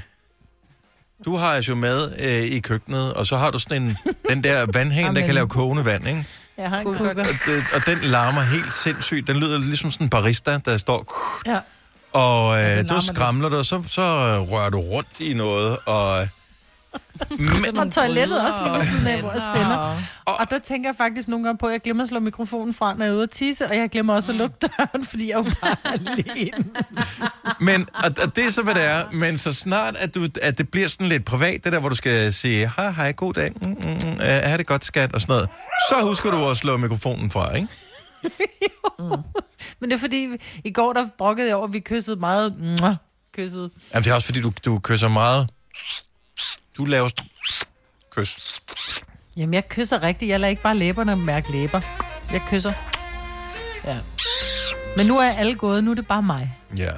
Speaker 1: du har jo med øh, i køkkenet, og så har du sådan en, den der vandhane, der kan lave kogende vand, ikke?
Speaker 3: Jeg har en
Speaker 1: Og,
Speaker 3: kukker.
Speaker 1: det, og den larmer helt sindssygt. Den lyder ligesom sådan en barista, der står...
Speaker 3: Ja.
Speaker 1: Og
Speaker 3: Ja,
Speaker 1: øh,
Speaker 3: den
Speaker 1: du skramler dig, og så, så rører du rundt i noget, og
Speaker 3: Men, og toilettet også lige ved siden af, hvor jeg sender. Og der tænker jeg faktisk nogle gange på, at jeg glemmer at slå mikrofonen fra, når jeg er ude at tisse, og jeg glemmer også at lukke døren, fordi jeg er jo bare alene.
Speaker 1: Men, og, og det er så, hvad det er. Men så snart, at, du, at det bliver sådan lidt privat, det der, hvor du skal sige, hej, hej, god dag, mm, mm, mm, uh, ha' det godt, skat, og sådan noget, så husker du at slå mikrofonen fra, ikke?
Speaker 3: Men det er fordi, i går der brokkede jeg over, at vi kyssede meget. Mwah, kyssede.
Speaker 1: Jamen, det er også fordi, du, du kysser meget. Du laver kys.
Speaker 3: Jamen, jeg kysser rigtigt. Jeg lader ikke bare læberne mærke læber. Jeg kysser. Ja. Men nu er alle gået, nu er det bare mig.
Speaker 1: Ja.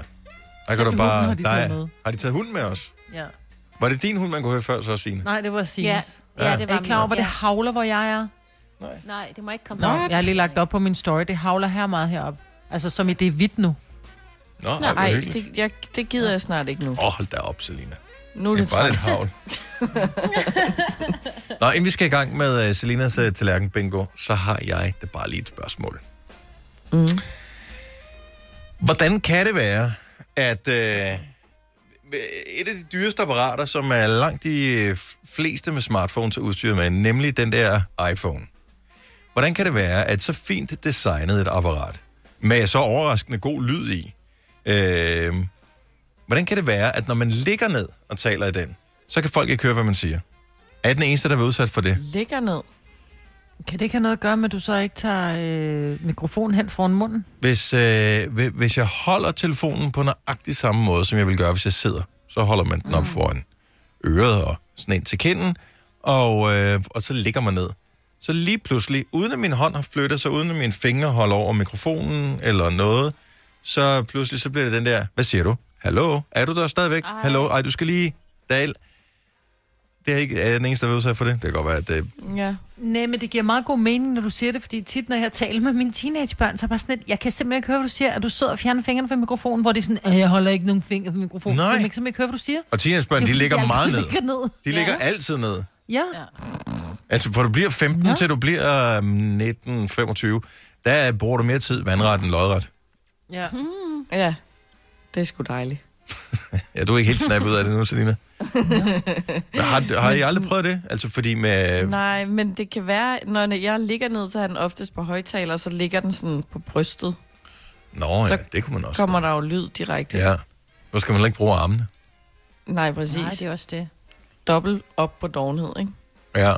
Speaker 1: Der kan du bare...
Speaker 3: har de med.
Speaker 1: har de taget hunden med os?
Speaker 3: Ja.
Speaker 1: Var det din hund, man kunne høre før, så Signe?
Speaker 3: Nej, det var Sines.
Speaker 5: Ja, ja, det var
Speaker 3: Er I klar over, hvor det havler, hvor jeg er?
Speaker 5: Nej, det må ikke komme
Speaker 3: Nå,
Speaker 5: op.
Speaker 3: jeg har lige lagt op på min story. Det havler her meget herop. Altså, som i det er hvidt nu.
Speaker 1: Nå,
Speaker 2: Nej, det, jeg, det gider jeg snart ikke nu.
Speaker 1: Åh, oh, hold da op, Selina.
Speaker 2: Nu er
Speaker 1: Det er bare lidt havl. Nå, inden vi skal i gang med uh, Selinas uh, tallerken bingo, så har jeg det bare lige et spørgsmål.
Speaker 2: Mm.
Speaker 1: Hvordan kan det være, at uh, et af de dyreste apparater, som er langt de øh, fleste med smartphones er udstyret med, nemlig den der iPhone. Hvordan kan det være, at så fint designet et apparat, med så overraskende god lyd i, øh, hvordan kan det være, at når man ligger ned og taler i den, så kan folk ikke høre, hvad man siger? Er jeg den eneste, der er udsat for det?
Speaker 2: Ligger ned.
Speaker 3: Kan det ikke have noget at gøre med, at du så ikke tager øh, mikrofonen hen foran munden?
Speaker 1: Hvis, øh, hvi- hvis jeg holder telefonen på nøjagtig samme måde, som jeg vil gøre, hvis jeg sidder, så holder man den op foran øret og sådan ind til kinden, og, øh, og så ligger man ned. Så lige pludselig, uden at min hånd har flyttet sig, uden at mine fingre holder over mikrofonen eller noget, så pludselig så bliver det den der, hvad siger du? Hallo? Er du der stadigvæk? Ej. Hallo? Ej, du skal lige dal. Det er ikke er jeg den eneste, der er udsat for det. Det kan godt være, at det...
Speaker 2: Ja.
Speaker 3: Nej, men det giver meget god mening, når du siger det, fordi tit, når jeg taler med mine teenagebørn, så er jeg bare sådan lidt, jeg kan simpelthen ikke høre, hvad du siger, at du sidder og fjerner fingrene fra mikrofonen, hvor det er sådan, at jeg holder ikke nogen fingre på mikrofonen.
Speaker 1: Nej.
Speaker 3: Så jeg kan simpelthen ikke høre, hvad du siger.
Speaker 1: Og teenagebørn, de ligger meget ned.
Speaker 3: ligger ned.
Speaker 1: De ligger
Speaker 3: Ja.
Speaker 1: altid ned.
Speaker 3: Ja.
Speaker 1: Altså, for du bliver 15 ja. til du bliver øhm, 19-25, der bruger du mere tid vandret end lodret.
Speaker 3: Ja.
Speaker 2: Hmm. Ja, det er sgu dejligt.
Speaker 1: Ja, du er ikke helt snappet ud af det nu, Selina. Men har, har I aldrig prøvet det? Altså, fordi med...
Speaker 2: Nej, men det kan være, når jeg ligger ned, så er den oftest på højtaler, så ligger den sådan på brystet.
Speaker 1: Nå, ja,
Speaker 2: så
Speaker 1: det kunne man også.
Speaker 2: kommer der jo lyd direkte.
Speaker 1: Ja. Nu skal man ikke bruge armene.
Speaker 2: Nej, præcis.
Speaker 5: Nej, det er også det.
Speaker 2: Dobbelt op på dovenhed, ikke?
Speaker 1: Ja.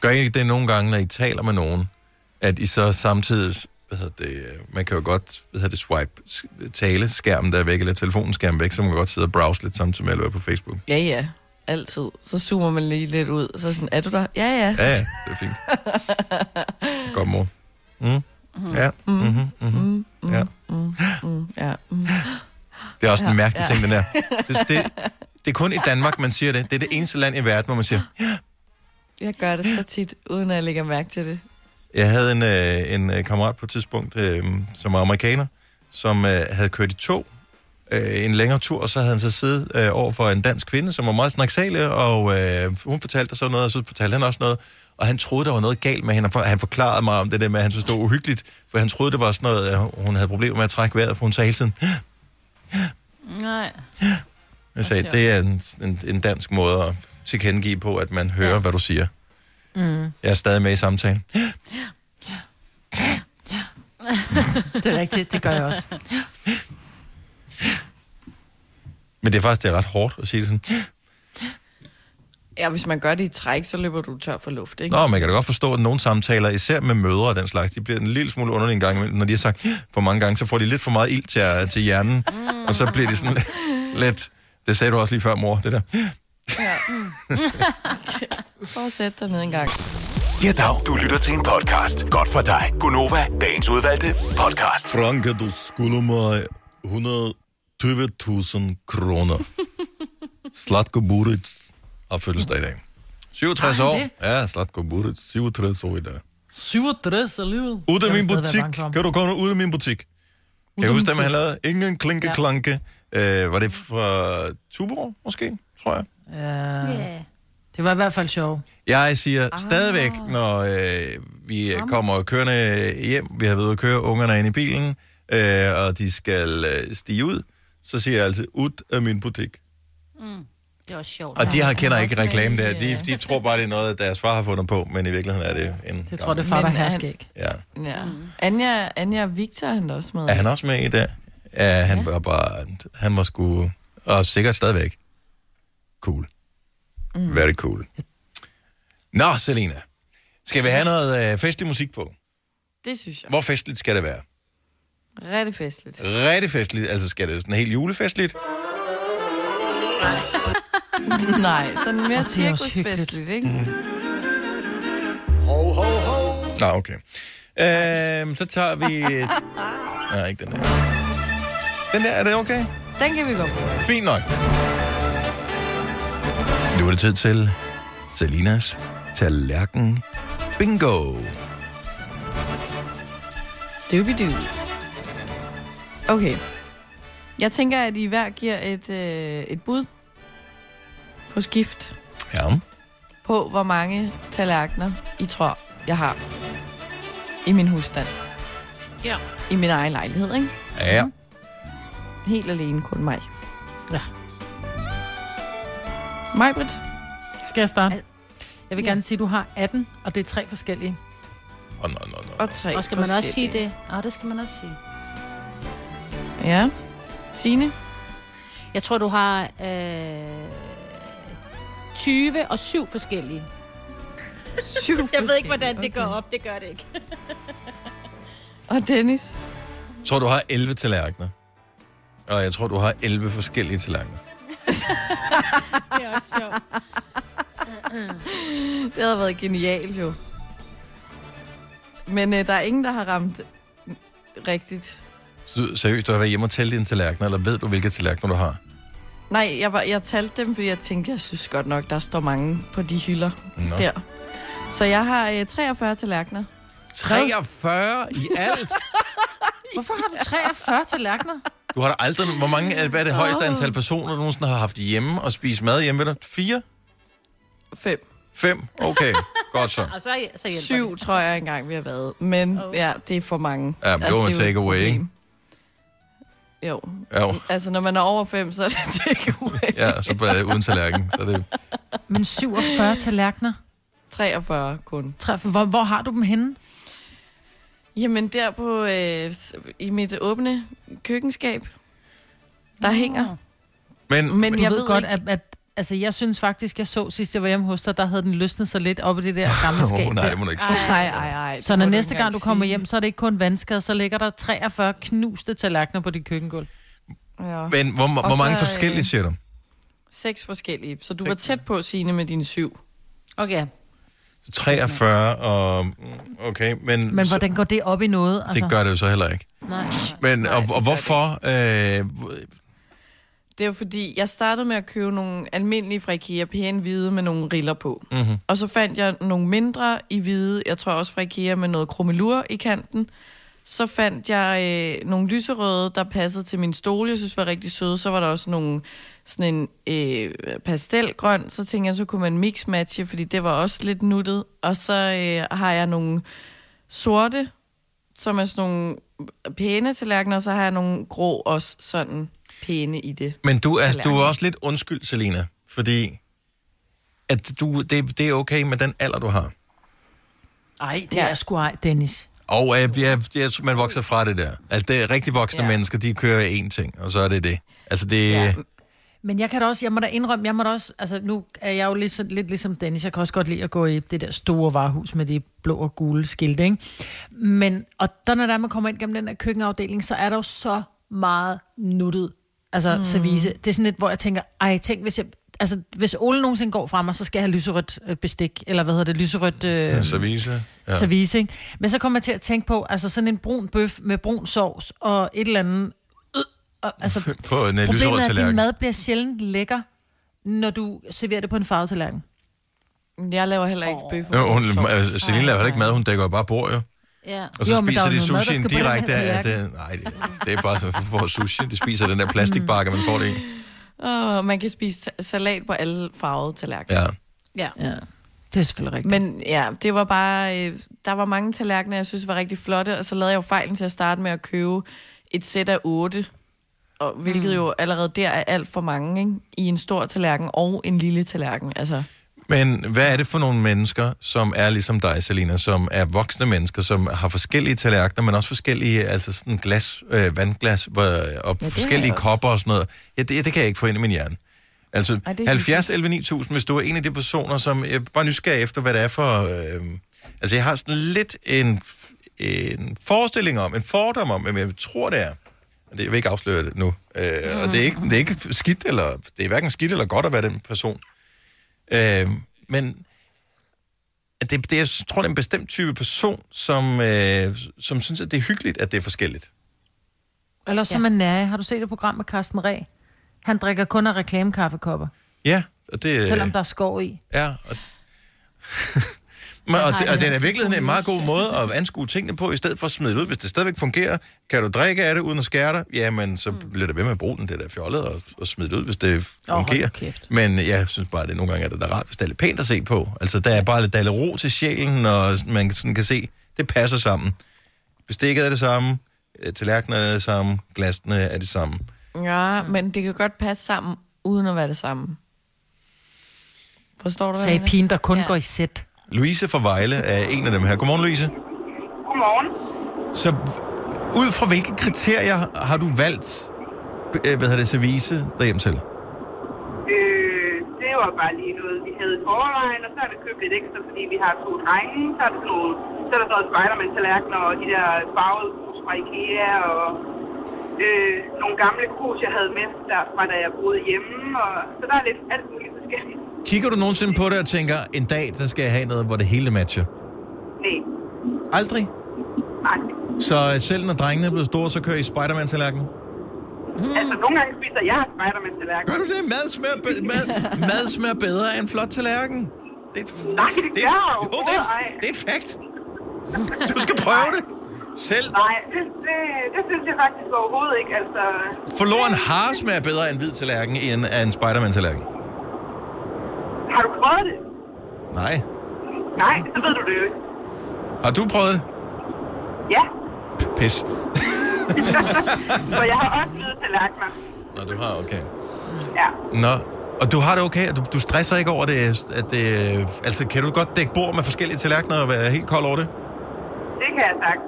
Speaker 1: Gør I ikke det nogle gange, når I taler med nogen, at I så samtidig, hvad hedder det, øh, man kan jo godt, hvad hedder det, swipe s- tale skærmen der er væk, eller telefonen skærmen væk, så man kan godt sidde og browse lidt samtidig med at være på Facebook.
Speaker 2: Ja, ja. Altid. Så zoomer man lige lidt ud. Så sådan, er du der? Ja, ja.
Speaker 1: Ja, ja, det er fint. Godt, mor. Mm. Ja. Mm-hmm, mm-hmm. Ja.
Speaker 2: Mm, mm, ja. Mm.
Speaker 1: Det er også en
Speaker 2: Ja,
Speaker 1: mærkelig
Speaker 2: ja.
Speaker 1: ting, den der. Det, det, det er kun i Danmark, man siger det. Det er det eneste land i verden, hvor man siger,
Speaker 2: Jeg gør det så tit, uden at jeg lægger mærke til det.
Speaker 1: Jeg havde en, øh, en øh, kammerat på et tidspunkt, øh, som var amerikaner, som øh, havde kørt i tog øh, en længere tur, og så havde han så siddet øh, over for en dansk kvinde, som var meget snaksalig, og øh, hun fortalte så noget, og så fortalte han også noget, og han troede, der var noget galt med hende, og for- han forklarede mig om det der med, at han synes, det var uhyggeligt, for han troede, det var sådan noget, at hun havde problemer med at trække vejret, for hun sagde hele tiden,
Speaker 5: Nej.
Speaker 1: jeg sagde, det er en, en, en dansk måde at tilkendegive på, at man hører, ja. hvad du siger.
Speaker 3: Mm.
Speaker 1: Jeg er stadig med i samtalen.
Speaker 3: Det er rigtigt, det gør jeg også.
Speaker 1: Men det er faktisk det er ret hårdt at sige det sådan.
Speaker 2: Ja, hvis man gør det i træk, så løber du tør for luft, ikke?
Speaker 1: Nå, man kan da godt forstå, at nogle samtaler, især med mødre og den slags, de bliver en lille smule underlige en gang imellem. Når de har sagt for mange gange, så får de lidt for meget ild til, til hjernen, og så bliver de sådan lidt... Det sagde du også lige før, mor, det der.
Speaker 2: Prøv at sætte dig ned en gang.
Speaker 6: Ja, dag. Du lytter til en podcast. Godt for dig. Gunova, dagens udvalgte podcast.
Speaker 1: Franke, du skylder mig 120.000 kroner. Slatko Buric har fødselsdag i dag. 67
Speaker 3: Har han
Speaker 1: år.
Speaker 3: det?
Speaker 1: Ja, Slatko Buric. 67 år i dag.
Speaker 3: 67 alligevel.
Speaker 1: Ud af min butik. Kan du komme ud af min butik? Kan jeg
Speaker 3: af
Speaker 1: huske, at han lavede ingen klinke
Speaker 3: Ja.
Speaker 1: klanke? Øh, var det fra Tuborg, måske, tror jeg?
Speaker 3: Ja. Det var i hvert fald sjovt.
Speaker 1: Jeg siger stadigvæk, når øh, vi øh, kommer kørende hjem, vi har været at køre ungerne ind i bilen, øh, og de skal øh, stige ud, så siger jeg altid, ud af min butik.
Speaker 5: Mm. Det var sjovt.
Speaker 1: Og de har kender ikke reklame der. De, de tror bare, det er noget, deres far har fundet på, men i virkeligheden er det en
Speaker 3: Jeg tror, det er far, der
Speaker 2: han-
Speaker 3: skæg.
Speaker 1: Ja.
Speaker 2: Ja. Anja, Anja Victor er han også med.
Speaker 1: Er han også med i det? Ja, han var bare... Han var sgu... Og sikkert stadigvæk. Cool. Mm. Very cool. Nå, Selina. Skal vi have noget øh, festlig musik på?
Speaker 2: Det synes jeg.
Speaker 1: Hvor festligt skal det være?
Speaker 2: Rigtig festligt.
Speaker 1: Rigtig festligt. Altså, skal det sådan helt julefestligt?
Speaker 2: Nej, sådan mere
Speaker 3: det er også
Speaker 2: cirkusfestligt, ikke?
Speaker 1: Ho, ho, ho. Nå, okay. Øhm, så tager vi... Nej, ikke den der. Den der, er det okay?
Speaker 2: Den kan vi godt bruge.
Speaker 1: Fint nok. Nu er det tid til Selinas tallerken bingo.
Speaker 2: Doobidoo. Okay. Jeg tænker, at I hver giver et, øh, et bud på skift
Speaker 1: Ja.
Speaker 2: på, hvor mange tallerkener I tror, jeg har i min husstand.
Speaker 5: Ja.
Speaker 2: I min egen lejlighed, ikke?
Speaker 1: Ja.
Speaker 2: Helt alene, kun mig.
Speaker 3: Ja.
Speaker 2: Mig, Britt?
Speaker 3: Skal jeg starte? Jeg vil gerne sige, at du har 18, og det er tre forskellige.
Speaker 1: Oh, no, no, no.
Speaker 2: Og tre
Speaker 5: Og skal man også sige
Speaker 2: forskellige.
Speaker 5: det? Ja, det skal man også sige.
Speaker 2: Ja. Signe?
Speaker 5: Jeg tror, du har øh, 20 og 7 forskellige.
Speaker 2: Syv
Speaker 5: Jeg ved ikke, hvordan
Speaker 2: forskellige,
Speaker 5: det går
Speaker 2: okay.
Speaker 5: op. Det gør det ikke.
Speaker 2: Og Dennis?
Speaker 1: Jeg tror, du har 11 tallerkener. Og jeg tror, du har 11 forskellige tallerkener.
Speaker 5: Det er også sjovt.
Speaker 2: Det havde været genialt, jo. Men øh, der er ingen, der har ramt rigtigt.
Speaker 1: Så, seriøst, du har været hjemme og tælle dine tallerkener, eller ved du, hvilke tallerkener du har?
Speaker 2: Nej, jeg, var, jeg talte dem, fordi jeg tænkte, jeg synes godt nok, der står mange på de hylder
Speaker 1: Nå.
Speaker 2: der. Så jeg har øh, 43 tallerkener.
Speaker 1: 43 i alt?
Speaker 3: Hvorfor har du 43 tallerkener?
Speaker 1: Du har da aldrig... Hvor mange, er- hvad er det højeste antal personer, du nogensinde har haft hjemme og spist mad hjemme ved dig? Fire?
Speaker 2: Fem.
Speaker 1: Fem? Okay, godt så.
Speaker 5: Og så, så
Speaker 2: Syv, tror jeg engang, vi har været. Men oh. ja, det er for mange.
Speaker 1: Ja, men det var
Speaker 2: er
Speaker 1: take away, ikke?
Speaker 2: Jo.
Speaker 1: Jo.
Speaker 2: Altså, når man er over fem, så er det take away.
Speaker 1: Ja, så bare uden tallerken. Så er det...
Speaker 3: Men 47 tallerkener?
Speaker 2: 43 kun.
Speaker 3: Tre- Hvor, hvor har du dem henne?
Speaker 2: Jamen, der på, øh, i mit åbne køkkenskab, der hænger.
Speaker 1: Men,
Speaker 2: Men
Speaker 3: Du
Speaker 2: jeg
Speaker 3: ved,
Speaker 2: ved
Speaker 3: godt,
Speaker 2: ikke-
Speaker 3: at, at altså, jeg synes faktisk, jeg så sidst, jeg var hjemme hos dig, der havde den løsnet sig lidt op i det der gamle skab.
Speaker 1: Åh, nej, det må du ikke sige.
Speaker 2: Ej, ej, ej.
Speaker 3: Så når næste gang du kommer hjem, så er det ikke kun vandskade, så ligger der 43 knuste tallerkener på dit køkkengulv.
Speaker 2: Ja.
Speaker 1: Men hvor, hvor
Speaker 2: Og
Speaker 1: mange
Speaker 2: så,
Speaker 1: forskellige
Speaker 2: øh,
Speaker 1: siger du?
Speaker 2: Seks forskellige. Så du var tæt på, Signe, med dine syv.
Speaker 5: Okay.
Speaker 1: Så 43 og... Okay, men...
Speaker 3: Men hvordan går det op i noget? Altså?
Speaker 1: Det gør det jo så heller ikke.
Speaker 3: Nej.
Speaker 1: Men, og, og hvorfor... Øh,
Speaker 2: Det er jo fordi, jeg startede med at købe nogle almindelige fra IKEA, pæne hvide med nogle riller på.
Speaker 1: Mhm.
Speaker 2: Og så fandt jeg nogle mindre i hvide, jeg tror også fra IKEA, med noget krummelur i kanten. Så fandt jeg øh, nogle lyserøde, der passede til min stol, jeg synes var rigtig søde. Så var der også nogle sådan en øh, pastelgrøn. Så tænkte jeg, så kunne man mix-matche, fordi det var også lidt nuttet. Og så øh, har jeg nogle sorte, som er sådan nogle pæne tallerkener, og så har jeg nogle grå også sådan pæne i det.
Speaker 1: men du er, du er også lidt undskyld, Selina, fordi at du, det, det er okay med den alder, du har.
Speaker 3: Ej, det er sgu ej, Dennis.
Speaker 1: Og øh, jeg, jeg, man vokser fra det der. Altså, det er rigtig voksne ja. mennesker, de kører én ting, og så er det det. Altså, det... Ja.
Speaker 3: Men jeg kan da også, jeg må da indrømme, jeg må da også, altså nu er jeg jo lidt, så- lidt ligesom Dennis, jeg kan også godt lide at gå i det der store varehus med de blå og gule skilte, ikke? Men, og der når der man kommer ind gennem den der køkkenafdeling, så er der jo så meget nuttet, altså
Speaker 2: Mm.
Speaker 3: mm. service. Det er sådan lidt, hvor jeg tænker, ej, tænk, hvis jeg, altså hvis Ole nogensinde går fra mig, så skal jeg have lyserødt øh, bestik, eller hvad hedder det, lyserødt... Øh,
Speaker 1: Service.
Speaker 3: ja. service, ikke? Men så kommer jeg til at tænke på, altså sådan en brun bøf med brun sovs og et eller andet... Øh, og, altså,
Speaker 1: På en øh, lyserød
Speaker 3: Problemet er, at din mad bliver sjældent lækker, når du serverer det på en farvet tallerken.
Speaker 2: Jeg laver heller ikke bøf.
Speaker 1: Jo, hun, altså, Selina laver heller ikke mad, hun dækker bare bord, jo.
Speaker 5: Ja.
Speaker 1: Og så
Speaker 3: Jo,
Speaker 1: spiser
Speaker 3: er
Speaker 1: de sushien direkte af det. Nej, det, det er bare for sushi. De spiser den der plastikbakke, man får det i.
Speaker 2: Og man kan spise sa- salat på alle farvede tallerkener.
Speaker 1: Ja.
Speaker 2: Ja.
Speaker 3: ja. Det er selvfølgelig rigtigt.
Speaker 2: Men ja, det var bare... Øh, der var mange tallerkener, jeg synes var rigtig flotte, og så lavede jeg jo fejlen til at starte med at købe et sæt af otte. Og, hvilket jo allerede der er alt for mange, ikke? I en stor tallerken og en lille tallerken. Altså,
Speaker 1: Men hvad er det for nogle mennesker, som er ligesom dig, Selina, som er voksne mennesker, som har forskellige tallerkener, men også forskellige, altså sådan glas, øh, vandglas hvor, og
Speaker 2: jeg
Speaker 1: forskellige kopper og sådan noget. Ja, det, det kan jeg ikke få ind i min hjerne. Altså,
Speaker 2: Ej, det er
Speaker 1: 70 11 9000, hvis du er en af de personer, som jeg bare nysgerrig efter, hvad det er for... Øh, altså, jeg har sådan lidt en, en forestilling om, en fordom om, hvem jeg tror, det er. Det, jeg vil ikke afsløre det nu. Øh, og det er, ikke, det er ikke skidt, eller det er hverken skidt eller godt at være den person. Øh, men det, det, jeg tror, det er en bestemt type person, som, øh, som synes, at det er hyggeligt, at det er forskelligt.
Speaker 3: Eller som ja. en nære. Har du set det program med Carsten Ræ? Han drikker kun af reklamekaffekopper,
Speaker 1: Ja, og det...
Speaker 3: selvom der er skov i.
Speaker 1: Ja, og, Men, og, det, og det er i virkeligheden en meget god måde at anskue tingene på, i stedet for at smide det ud. Hvis det stadigvæk fungerer, kan du drikke af det uden at skære dig, jamen så bliver det ved med at bruge den, det der fjollet, og, og smide det ud, hvis det fungerer. Men jeg synes bare, at nogle gange er det da rart, hvis det er lidt pænt at se på. Altså, der er bare lidt, der er lidt ro til sjælen, og man sådan kan se, det passer sammen. Bestikket er det samme, øh, tallerkenerne er det samme, glasene er det samme.
Speaker 2: ja, men det kan godt passe sammen, uden at være det samme. Forstår du, hvad
Speaker 3: Sagde pigen, der kun ja. går i sæt.
Speaker 1: Louise fra Vejle er en af dem her. Godmorgen, Louise.
Speaker 10: Godmorgen.
Speaker 1: Så ud fra hvilke kriterier har du valgt, øh, hvad hedder det, service derhjem til?
Speaker 10: Øh, det var bare lige noget, vi havde i forvejen, og så har vi købt lidt ekstra, fordi vi har to drenge. Så er der, sådan nogle, så er der så noget Spiderman-tallerkener og de der farvede krus fra Ikea og øh, nogle gamle krus, jeg havde med derfra, da jeg boede hjemme. Og, så der er lidt alt muligt forskelligt.
Speaker 1: Kigger du nogensinde på det og tænker, en dag, der skal jeg have noget, hvor det hele matcher?
Speaker 10: Nej,
Speaker 1: Aldrig?
Speaker 10: nej.
Speaker 1: Så øh, selv når drengene er blevet store, så kører I Spider-Man-tallerken?
Speaker 10: Mm. Altså, nogle gange spiser jeg Spiderman-tallerken.
Speaker 1: Gør du det? Mad smager, be- mad, mad smager bedre end en flot tallerken. Det er et,
Speaker 10: Nej, det
Speaker 1: det er, jo, det er, et- det er et fact. Du skal prøve det. Selv.
Speaker 10: Nej, det, det, det synes jeg faktisk overhovedet ikke. Altså,
Speaker 1: Forlor en hare smager bedre end en hvid tallerken end en Spider-Man-tallerken.
Speaker 10: Har du prøvet det?
Speaker 1: Nej.
Speaker 10: Nej, så ved du det jo ikke.
Speaker 1: Har du prøvet det?
Speaker 10: Ja,
Speaker 1: Pis.
Speaker 10: for jeg har også hvide tallerkener.
Speaker 1: Nå, du har, okay.
Speaker 10: Ja.
Speaker 1: Nå, og du har det okay? Du, du stresser ikke over det? At det altså, kan du godt dække bord med forskellige tallerkener og være helt kold over det?
Speaker 10: Det kan jeg sagt.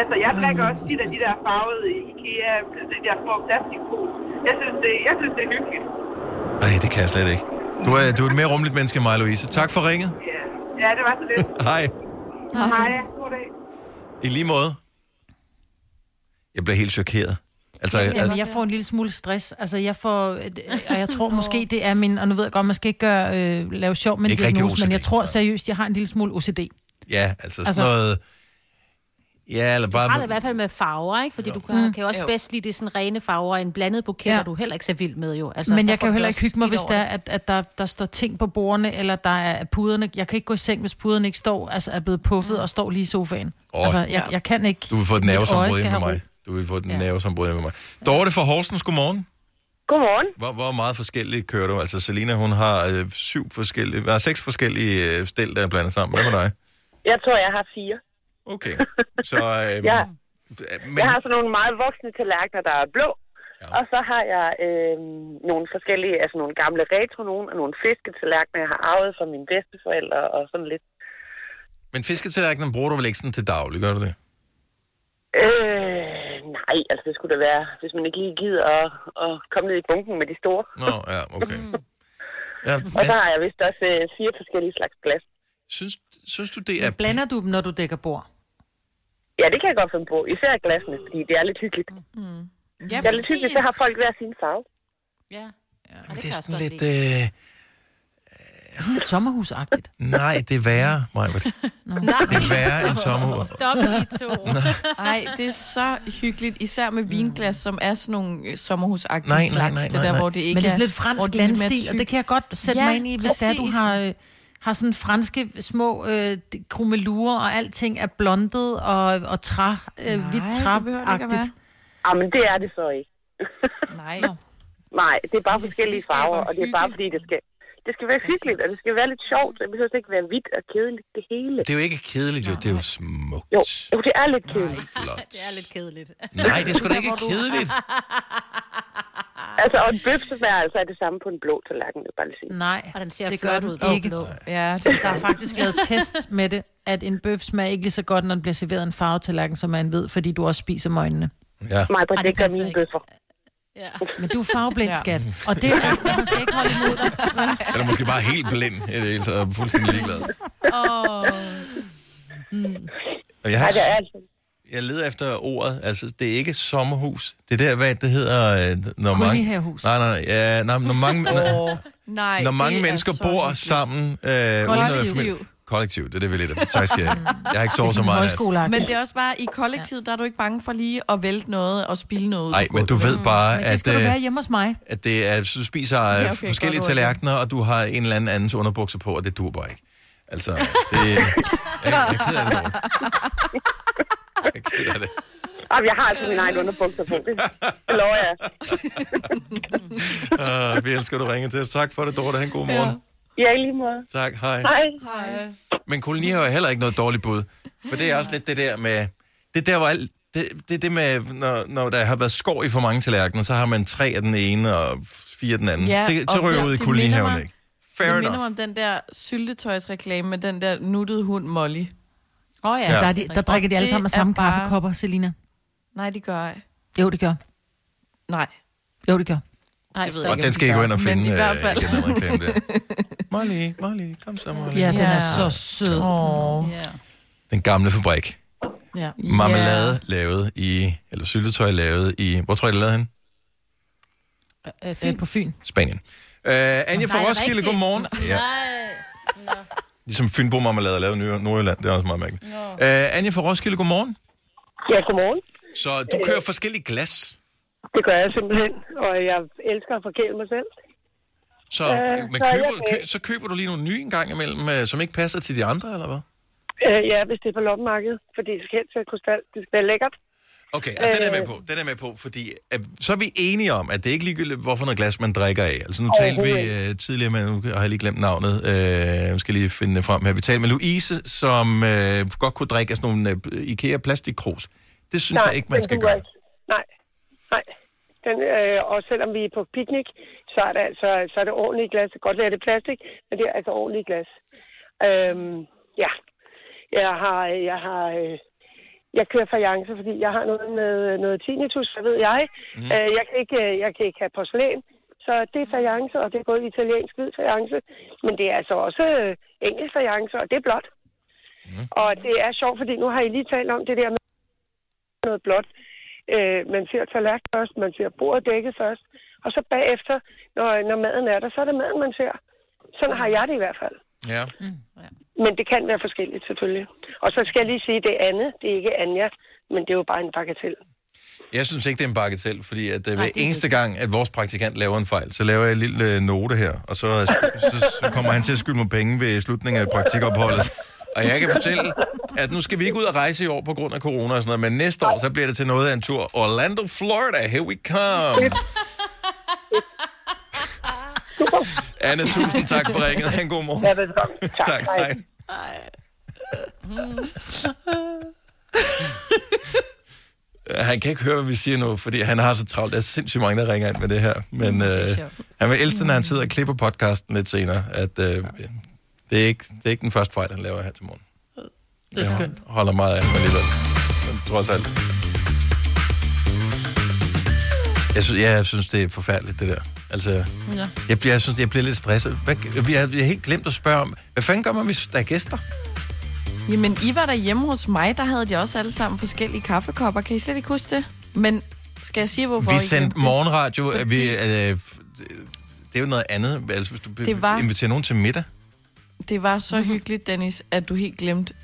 Speaker 10: Altså, jeg drikker også de der, de der farvede IKEA, de der små plastikpose. Jeg synes, det, jeg synes, det er hyggeligt.
Speaker 1: Nej, det kan jeg slet ikke. Du er, du er et mere rummeligt menneske end mig, Louise. Tak for ringet.
Speaker 10: Ja, ja det var så lidt.
Speaker 1: Hej.
Speaker 10: Hej, god dag.
Speaker 1: I lige måde. Jeg bliver helt chokeret. Altså,
Speaker 3: Jamen, jeg får en lille smule stress. Altså, jeg får... Og jeg tror måske, det er min... Og nu ved jeg godt, man skal ikke gøre, øh, lave sjov med diagnose, men jeg tror seriøst, jeg har en lille smule OCD.
Speaker 1: ja, altså sådan
Speaker 3: Altså-
Speaker 1: noget... Ja, eller
Speaker 5: Du har det i
Speaker 1: bare...
Speaker 5: hvert fald med farver, ikke? Fordi du kan,
Speaker 3: Mm.
Speaker 5: kan jo også
Speaker 3: Jo.
Speaker 5: bedst lide det sådan rene farver. En blandet buket
Speaker 3: Ja.
Speaker 5: er du heller ikke så vild med, jo.
Speaker 3: Altså, men jeg kan jo heller ikke hygge mig, hvis der, er, at, at der, der står ting på bordene, eller der er puderne. Jeg kan ikke gå i seng, hvis puderne ikke står, altså er blevet puffet og står lige i sofaen.
Speaker 1: Åh.
Speaker 3: altså, jeg, jeg kan ikke...
Speaker 1: Du vil få et nervesambrud
Speaker 3: skal
Speaker 1: med mig. Du vil få et ja. nervesambrud med mig. Dorte fra Horsens, godmorgen.
Speaker 16: Godmorgen.
Speaker 1: Hvor, hvor meget forskelligt kører du? Altså, Selina, hun har øh, syv forskellige... Er seks forskellige øh, stel, der er blandet sammen. Hvad med dig?
Speaker 16: Jeg tror, jeg har fire.
Speaker 1: Okay. Så, øh,
Speaker 16: Ja.
Speaker 1: men,
Speaker 16: Jeg har sådan nogle meget voksne tallerkener, der er blå. Ja. Og så har jeg øh, nogle forskellige, altså nogle gamle retro nogen, og nogle fisketallerkener, jeg har arvet fra mine bedsteforældre og sådan lidt.
Speaker 1: men fisketallerkenen bruger du vel ikke sådan til daglig, gør du det?
Speaker 16: Øh, nej, altså det skulle da være, hvis man ikke lige gider at, at komme ned i bunken med de store.
Speaker 1: Nå, ja, okay. Ja,
Speaker 16: Og så har jeg vist også øh, fire forskellige slags glas.
Speaker 1: Synes, synes du, det er...
Speaker 3: Blander du dem, når du dækker bord?
Speaker 16: Ja, det kan jeg godt finde på. Især glasene, fordi det er lidt hyggeligt.
Speaker 3: Mm.
Speaker 16: Ja, det er lidt hyggeligt, så har folk hver sin farve.
Speaker 5: Ja. ja
Speaker 1: Men det er sådan lidt... Øh,
Speaker 3: Sådan lidt sommerhusagtigt.
Speaker 1: nej, det er værre, Majbert. Det er værre end sommerhus.
Speaker 5: Stop I to.
Speaker 2: Ej, det er så hyggeligt, især med vinglas, som er sådan nogle øh, sommerhusagtige
Speaker 1: Nej, nej,
Speaker 2: slags.
Speaker 1: nej,
Speaker 2: det
Speaker 1: nej,
Speaker 2: der,
Speaker 1: nej.
Speaker 2: hvor det ikke
Speaker 3: Men det er
Speaker 2: er
Speaker 3: sådan lidt fransk
Speaker 2: det er
Speaker 3: landstil, og det kan jeg godt sætte
Speaker 2: Ja,
Speaker 3: mig ind i, hvis det er, du
Speaker 2: præcis.
Speaker 3: har, øh, har sådan franske små øh, krummelurer, og alting er blondet og, og træ, øh, hvidt
Speaker 2: at være.
Speaker 3: træagtigt.
Speaker 16: Ah, men det er det så ikke.
Speaker 2: Nej.
Speaker 16: Nej, det er bare
Speaker 2: Det
Speaker 16: forskellige farver, og det er bare fordi, det skal, det skal være hyggeligt, og det skal være lidt sjovt. Det behøver ikke være hvidt og kedeligt, det hele.
Speaker 1: Det er jo ikke kedeligt, jo. Det er jo smukt.
Speaker 16: Jo, jo det er lidt kedeligt.
Speaker 1: Flot.
Speaker 5: Det er lidt kedeligt.
Speaker 1: Nej, det er sgu da ikke kedeligt.
Speaker 16: Altså, og en bøfseværelse er det samme på en blå tallerken, vil jeg bare lige sige.
Speaker 3: Nej,
Speaker 5: og den ser
Speaker 3: det gør den
Speaker 5: ud.
Speaker 3: ikke.
Speaker 5: Blå.
Speaker 3: Ja, det, der er faktisk lavet test med det, at en bøf smager ikke lige så godt, når den bliver serveret en farvetallerken, som man ved, fordi du også spiser med øjnene.
Speaker 1: Ja.
Speaker 16: Mig,
Speaker 3: Ej,
Speaker 16: det,
Speaker 3: det
Speaker 16: gør mine
Speaker 3: ikke.
Speaker 16: bøffer.
Speaker 5: Ja.
Speaker 3: Men du er farveblind,
Speaker 2: Ja.
Speaker 3: skat. Og det er, skal ikke holde imod dig.
Speaker 1: Eller måske bare helt blind, så er fuldstændig ligeglad.
Speaker 3: Åh. Mm.
Speaker 1: Og jeg, har,
Speaker 16: Ej, det er altså...
Speaker 1: jeg leder efter ordet, altså det er ikke sommerhus. Det er der, hvad det hedder, øh, når mange... Nej, nej, ja, nej, når mange, når,
Speaker 2: Nej,
Speaker 1: når mange
Speaker 2: det er
Speaker 1: mennesker bor
Speaker 2: hyggeligt.
Speaker 1: sammen... Øh, uden at-
Speaker 2: Kollektiv.
Speaker 1: Kollektiv, det er det, vi lidt efter. Tak skal jeg. Jeg har ikke sovet så meget.
Speaker 2: Men det er også bare, i kollektivet, der er du ikke bange for lige at vælte noget og spille noget.
Speaker 1: Nej, men du ved bare,
Speaker 3: Men det
Speaker 1: at,
Speaker 3: skal du
Speaker 1: øh,
Speaker 3: være hjemme hos mig.
Speaker 1: at det er, du spiser
Speaker 2: Ja, okay,
Speaker 1: okay, forskellige tallerkener, og du har en eller anden andens underbukser på, og det dur bare ikke. Altså, det, jeg, jeg er ked af det. Jeg er ked af det.
Speaker 16: Jamen, jeg har altså min egen underbukser på. Det, det lover jeg.
Speaker 1: Uh, vi elsker, at du ringer til os. Tak for det, Dorte. Ha' en god morgen.
Speaker 16: Ja, i lige måde.
Speaker 1: Tak, hej.
Speaker 16: Hej.
Speaker 2: Hej.
Speaker 1: Men koloni har jo heller ikke noget dårligt bud. For det er også lidt det der med... Det er der, hvor alt, det, det er det med, når, når der har været skår i for mange tallerkener, så har man tre af den ene og fire af den anden.
Speaker 2: Ja,
Speaker 1: det, så
Speaker 2: og
Speaker 1: ryger
Speaker 2: det-
Speaker 1: ud i kolonihaven, ikke? Fair
Speaker 2: det minder mig om den der syltetøjsreklame med den der nuttede hund Molly.
Speaker 5: Åh oh,
Speaker 3: Ja. Der, er de, der drikker de alle sammen af samme
Speaker 2: bare-
Speaker 3: kaffekopper, Selina.
Speaker 2: Nej, det gør jeg.
Speaker 3: Jo, det gør.
Speaker 2: Nej.
Speaker 3: Jo, det gør.
Speaker 2: Nej, det ved jeg
Speaker 1: Og den skal I gå ind og finde,
Speaker 2: Men i hvert
Speaker 1: øh,
Speaker 2: fald.
Speaker 1: igen, den reklame der. Molly, Molly, kom så, Molly.
Speaker 3: Ja, den er så sød.
Speaker 2: Åh.
Speaker 1: Den gamle fabrik.
Speaker 3: Ja.
Speaker 1: Marmelade lavet i, eller syltetøj lavet i, hvor tror jeg, det er lavet hen?
Speaker 3: Øh, Fyn. på Fyn.
Speaker 1: Spanien. Uh, Anja fra
Speaker 3: Nej,
Speaker 1: Roskilde, godmorgen. Ja. Ligesom Fynbo Marmelade er lavet i Nord- Nordjylland, det er også meget mærkeligt. Uh, Anja fra Roskilde, godmorgen.
Speaker 16: Ja, godmorgen.
Speaker 1: Så du kører forskellige glas,
Speaker 16: Det gør jeg simpelthen, og jeg elsker at forkæle mig selv.
Speaker 1: så,
Speaker 16: Øh,
Speaker 1: men
Speaker 16: så
Speaker 1: køber, kø, så køber du lige nogle nye en gang imellem, øh, som ikke passer til de andre, eller hvad?
Speaker 16: Øh, ja, hvis det er på loppemarkedet, fordi det skal helst være krystal. Det skal være lækkert.
Speaker 1: Okay, og den er med
Speaker 16: Øh.
Speaker 1: på. Den er med på, fordi at, så er vi enige om, at det er ikke ligegyldigt, hvorfor noget glas man drikker af. Altså nu talte vi øh, tidligere med, nu har jeg lige glemt navnet, øh, jeg skal lige finde det frem her. Vi talte med Louise, som øh, godt kunne drikke af sådan nogle øh, IKEA plastikkrus. Det synes
Speaker 16: Nej,
Speaker 1: jeg ikke, man skal gøre.
Speaker 16: ikke. Nej, nej. Den, øh, og selvom vi er på picnic, så er det altså så er det ordentligt glas. Godt være, det plastik, men det er altså ordentligt glas. Øhm, ja, jeg har, jeg har, øh, jeg kører fajance, fordi jeg har noget med noget tinnitus, så ved jeg. Mm. Øh, jeg, kan ikke, øh, jeg kan ikke have porcelæn, så det er fajance, og det er både italiensk hvid fajance, men det er altså også øh, engelsk fajance, og det er blåt. Mm. Og det er sjovt, fordi nu har I lige talt om det der med noget blåt. Øh, man ser tallerken først, man ser bordet dækket først, og så bagefter, når, når maden er der, så er det maden, man ser. Sådan har jeg det i hvert fald.
Speaker 1: Ja.
Speaker 16: Men det kan være forskelligt selvfølgelig. Og så skal jeg lige sige, det Anne, det er ikke Anja, men det er jo bare en bagatel.
Speaker 1: Jeg synes ikke, det er en bagatell, fordi at øh, hver eneste gang, at vores praktikant laver en fejl, så laver jeg en lille øh, note her, og så, så, så kommer han til at skylde mig penge ved slutningen af praktikopholdet. Og jeg kan fortælle, at nu skal vi ikke ud og rejse i år på grund af corona og sådan noget, men næste år, så bliver det til noget af en tur. Orlando, Florida, here we come. Anne, tusind tak for ringet. Ha' en god morgen.
Speaker 16: Ja, velkommen. Tak,
Speaker 1: tak
Speaker 16: hej.
Speaker 1: hej. Han kan ikke høre, hvad vi siger nu, fordi han har så travlt. Der er sindssygt mange, der ringer ind med det her. Men øh, han vil elske, når han sidder og klipper podcasten lidt senere, at øh, det, er ikke, det er ikke den første fejl, han laver her til morgen.
Speaker 3: Det er skønt.
Speaker 1: Jeg holder meget af ham alligevel. Men trods alt. Jeg synes, ja, jeg synes, det er forfærdeligt, det der. Altså,
Speaker 3: Ja.
Speaker 1: jeg, bliver, jeg synes, jeg bliver lidt stresset. Hvad, vi, har, vi har helt glemt at spørge om, hvad fanden gør man, hvis der er gæster?
Speaker 2: Jamen, I var der hjemme hos mig, der havde de også alle sammen forskellige kaffekopper. Kan I slet ikke huske det? Men skal jeg sige, hvorfor
Speaker 1: Vi
Speaker 2: I
Speaker 1: sendte
Speaker 2: det?
Speaker 1: morgenradio. Fordi... Vi, øh, det er jo noget andet. Altså, hvis du
Speaker 2: Det var-
Speaker 1: inviterer nogen til middag.
Speaker 2: Det var så hyggeligt, Dennis, at du helt glemte,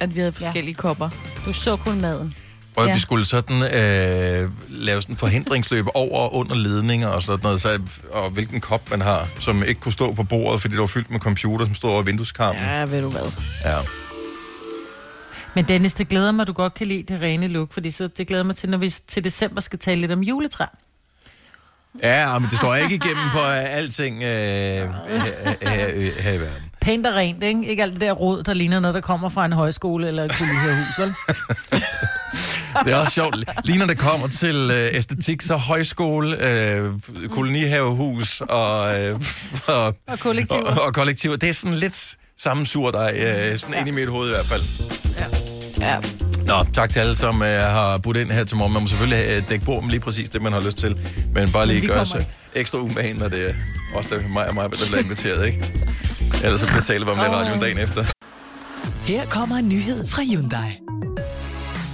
Speaker 2: at vi havde forskellige ja. kopper.
Speaker 5: Du så kun maden.
Speaker 1: Og ja. Vi skulle sådan øh, lave sådan en forhindringsløb over og under ledninger og sådan noget, så, og hvilken kop man har, som ikke kunne stå på bordet, fordi det var fyldt med computer, som stod over vindueskarmen.
Speaker 2: Ja, ved du hvad.
Speaker 1: Ja.
Speaker 3: Men Dennis, det glæder mig, at du godt kan lide det rene look, fordi så det glæder mig til, når vi til december skal tale lidt om juletræ.
Speaker 1: Ja, men det står ikke igennem på øh, alting her, her, her i verden.
Speaker 3: Pænt og rent, ikke? Ikke alt det der rod, der ligner noget, der kommer fra en højskole eller et kolonihavehus, vel?
Speaker 1: Det er også sjovt. Lige når det kommer til øh, æstetik, så højskole, øh, kolonihavehus og, øh, og,
Speaker 3: Og kollektiver.
Speaker 1: Og, og kollektiver. Det er sådan lidt samme sur dig, øh, sådan ja. ind i mit hoved i hvert fald.
Speaker 2: Ja.
Speaker 1: Nå, tak til alle, som øh, har budt ind her til morgen. Man må selvfølgelig øh, dække på med lige præcis det, man har lyst til. Men bare lige gøre sig ekstra umage, når det er også der, mig og mig, der bliver inviteret, ikke? Ellers så betaler vi om det radioen dagen efter.
Speaker 17: Her kommer en nyhed fra Hyundai.